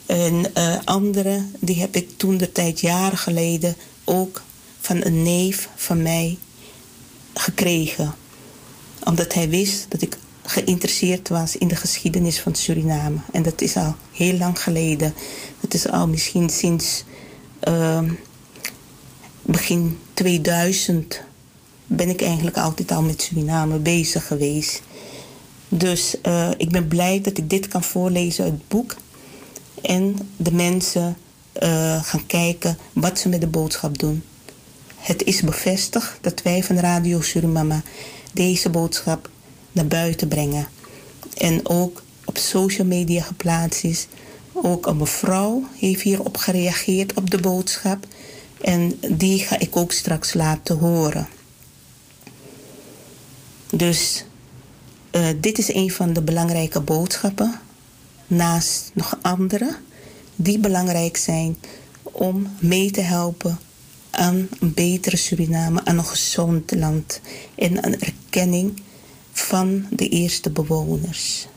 En uh, andere, die heb ik toen de tijd jaren geleden ook van een neef van mij gekregen. Omdat hij wist dat ik geïnteresseerd was in de geschiedenis van Suriname. En dat is al heel lang geleden. Dat is al misschien sinds uh, begin 2000 ben ik eigenlijk altijd al met Suriname bezig geweest. Dus uh, ik ben blij dat ik dit kan voorlezen uit het boek. En de mensen uh, gaan kijken wat ze met de boodschap doen. Het is bevestigd dat wij van Radio Surimama deze boodschap naar buiten brengen. En ook op social media geplaatst is. Ook een mevrouw heeft hierop gereageerd op de boodschap. En die ga ik ook straks laten horen. Dus uh, dit is een van de belangrijke boodschappen. Naast nog andere die belangrijk zijn om mee te helpen aan een betere Suriname, aan een gezond land en een erkenning van de eerste bewoners.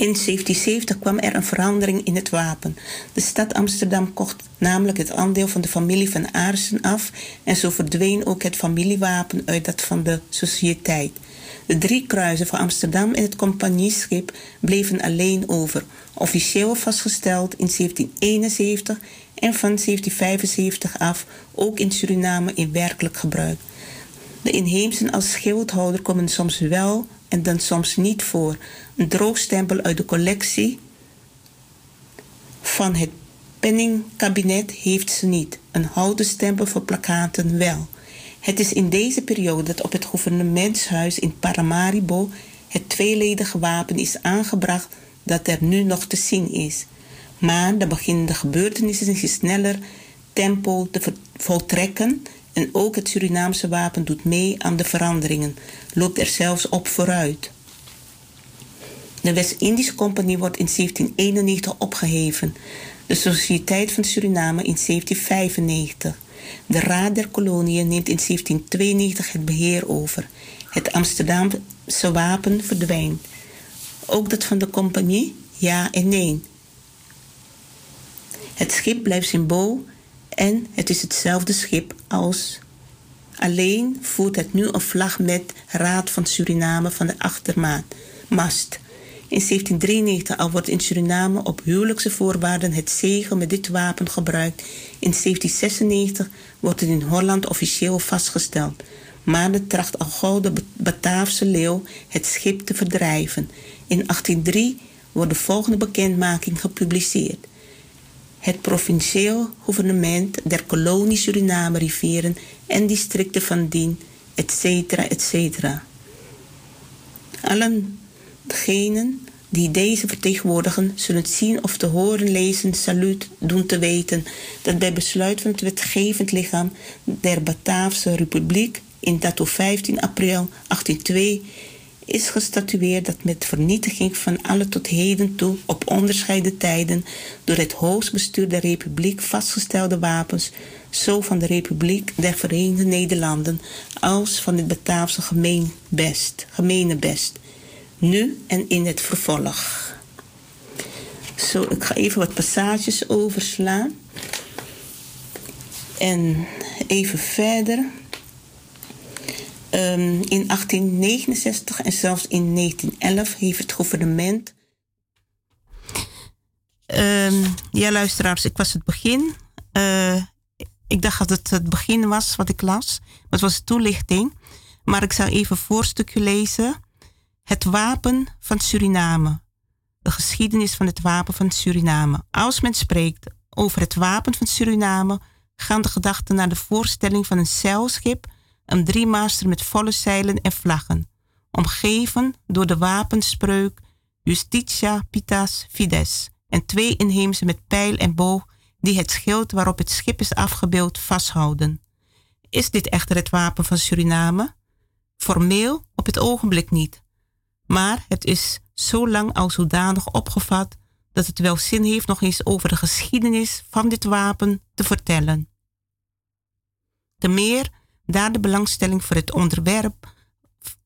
In 1770 kwam er een verandering in het wapen. De stad Amsterdam kocht namelijk het aandeel van de familie van Aarsen af en zo verdween ook het familiewapen uit dat van de sociëteit. De drie kruisen van Amsterdam en het compagnieschip bleven alleen over, officieel vastgesteld in 1771 en van 1775 af ook in Suriname in werkelijk gebruik. De inheemsen als schildhouder komen soms wel en dan soms niet voor. Een droogstempel uit de collectie van het penningkabinet heeft ze niet. Een houten stempel voor plakaten wel. Het is in deze periode dat op het gouvernementshuis in Paramaribo het tweeledige wapen is aangebracht dat er nu nog te zien is. Maar de beginnende gebeurtenissen in sneller tempo te voltrekken en ook het Surinaamse wapen doet mee aan de veranderingen, loopt er zelfs op vooruit. De West-Indische Compagnie wordt in 1791 opgeheven, de Sociëteit van Suriname in 1795. De Raad der Koloniën neemt in 1792 het beheer over. Het Amsterdamse wapen verdwijnt. Ook dat van de compagnie? Ja en nee. Het schip blijft symbool en het is hetzelfde schip als. Alleen voert het nu een vlag met Raad van Suriname van de achtermast. In 1793 al wordt in Suriname op huwelijkse voorwaarden het zegel met dit wapen gebruikt. In 1796 wordt het in Holland officieel vastgesteld. Maar de tracht al gauw de Bataafse leeuw het schip te verdrijven. In 1803 wordt de volgende bekendmaking gepubliceerd. Het provincieel gouvernement der kolonie Suriname, rivieren en districten van dien, etc. etc. Allen degenen die deze vertegenwoordigen zullen zien of te horen lezen, saluut doen te weten dat bij besluit van het wetgevend lichaam der Bataafse Republiek in dato 15 april 1802 is gestatueerd dat met vernietiging van alle tot heden toe op onderscheiden tijden door het hoogstbestuur der Republiek vastgestelde wapens, zo van de Republiek der Verenigde Nederlanden als van het Bataafse gemeenbest, gemeenebest, nu en in het vervolg. Zo, ik ga even wat passages overslaan. En even verder. Ehm, in 1869 en zelfs in 1911 heeft het gouvernement. Ehm, ja, luisteraars, ik was het begin. Eh, ik dacht dat het het begin was wat ik las. Maar het was toelichting. Maar ik zal even een voorstukje lezen. Het wapen van Suriname. De geschiedenis van het wapen van Suriname. Als men spreekt over het wapen van Suriname, gaan de gedachten naar de voorstelling van een zeilschip, een driemaster met volle zeilen en vlaggen, omgeven door de wapenspreuk Justitia Pitas Fides en twee inheemse met pijl en boog die het schild waarop het schip is afgebeeld vasthouden. Is dit echter het wapen van Suriname? Formeel op het ogenblik niet, maar het is zo lang al zodanig opgevat dat het wel zin heeft nog eens over de geschiedenis van dit wapen te vertellen. Te meer daar de belangstelling voor het onderwerp,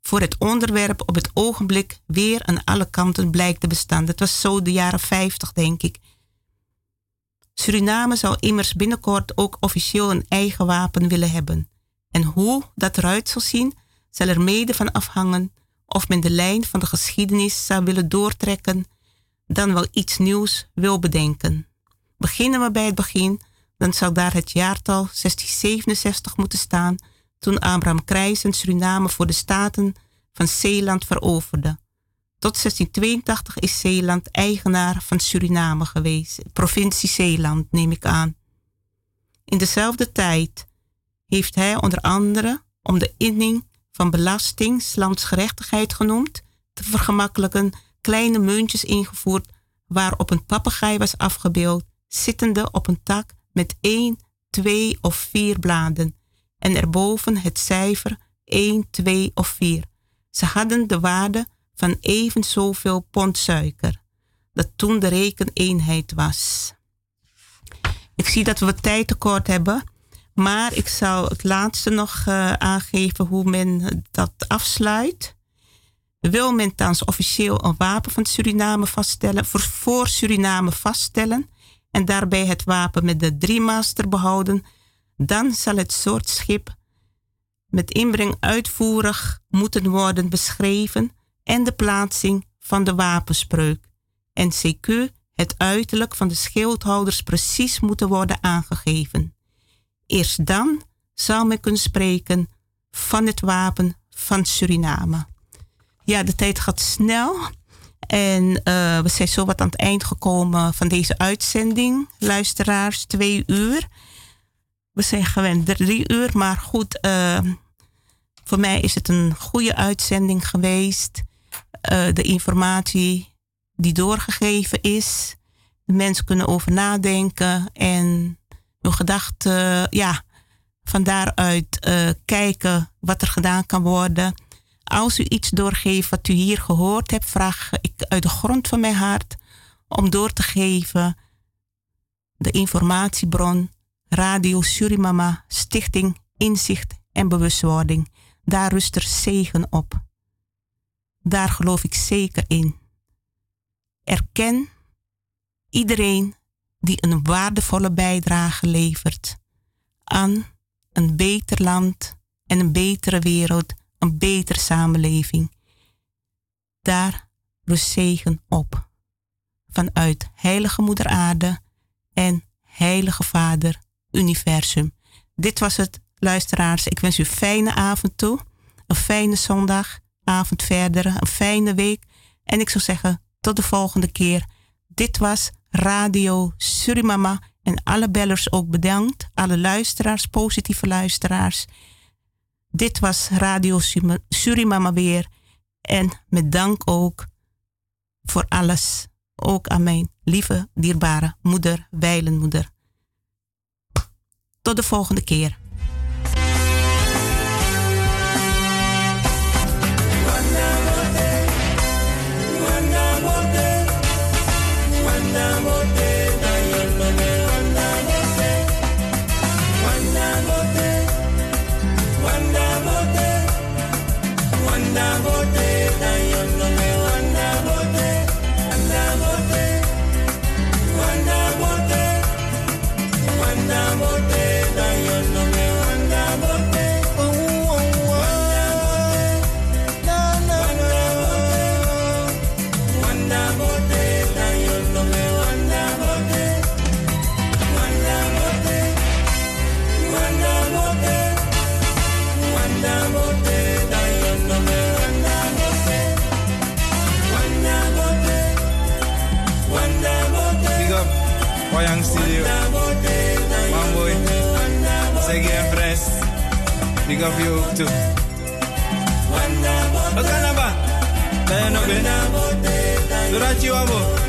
voor het onderwerp op het ogenblik weer aan alle kanten blijkt te bestaan. Dat was zo de jaren 50, denk ik. Suriname zal immers binnenkort ook officieel een eigen wapen willen hebben. En hoe dat eruit zal zien, zal er mede van afhangen of men de lijn van de geschiedenis zou willen doortrekken, dan wel iets nieuws wil bedenken. Beginnen we bij het begin, dan zou daar het jaartal 1667 moeten staan, toen Abraham Krijs en Suriname voor de staten van Zeeland veroverde. Tot 1682 is Zeeland eigenaar van Suriname geweest, provincie Zeeland neem ik aan. In dezelfde tijd heeft hij onder andere om de inning van belasting, landsgerechtigheid genoemd, te vergemakkelijken, kleine muntjes ingevoerd waarop een papegaai was afgebeeld, zittende op een tak met één, twee of vier bladen en erboven het cijfer 1, 2 of 4. Ze hadden de waarde van even zoveel pond suiker, dat toen de rekeneenheid was. Ik zie dat we tijd tekort hebben, maar ik zou het laatste nog uh, aangeven hoe men dat afsluit. Wil men thans officieel een wapen van Suriname vaststellen, voor, voor Suriname vaststellen en daarbij het wapen met de driemaster behouden, dan zal het soort schip met inbreng uitvoerig moeten worden beschreven en de plaatsing van de wapenspreuk. En CQ het uiterlijk van de schildhouders precies moeten worden aangegeven. Eerst dan zal men kunnen spreken van het wapen van Suriname. Ja, de tijd gaat snel. En uh, we zijn zo wat aan het eind gekomen van deze uitzending. Luisteraars, twee uur. We zijn gewend drie uur, maar goed, uh, voor mij is het een goede uitzending geweest. Uh, de informatie die doorgegeven is. De mensen kunnen over nadenken en hun gedachten, ja, van daaruit uh, kijken wat er gedaan kan worden. Als u iets doorgeeft wat u hier gehoord hebt, vraag ik uit de grond van mijn hart om door te geven de informatiebron Radio Surimama, Stichting Inzicht en Bewustwording. Daar rust er zegen op. Daar geloof ik zeker in. Erken iedereen die een waardevolle bijdrage levert aan een beter land en een betere wereld, een betere samenleving. Daar rust zegen op. Vanuit Heilige Moeder Aarde en Heilige Vader Universum. Dit was het, luisteraars. Ik wens u een fijne avond toe. Een fijne zondagavond verder. Een fijne week. En ik zou zeggen, tot de volgende keer. Dit was Radio Surimama. En alle bellers ook bedankt. Alle luisteraars, positieve luisteraars. Dit was Radio Surimama weer. En met dank ook voor alles. Ook aan mijn lieve, dierbare moeder, wijlenmoeder. Tot de volgende keer. Big up you ook toe. Wat kan ba? Ben je nog binnen? Doe dat je wabo.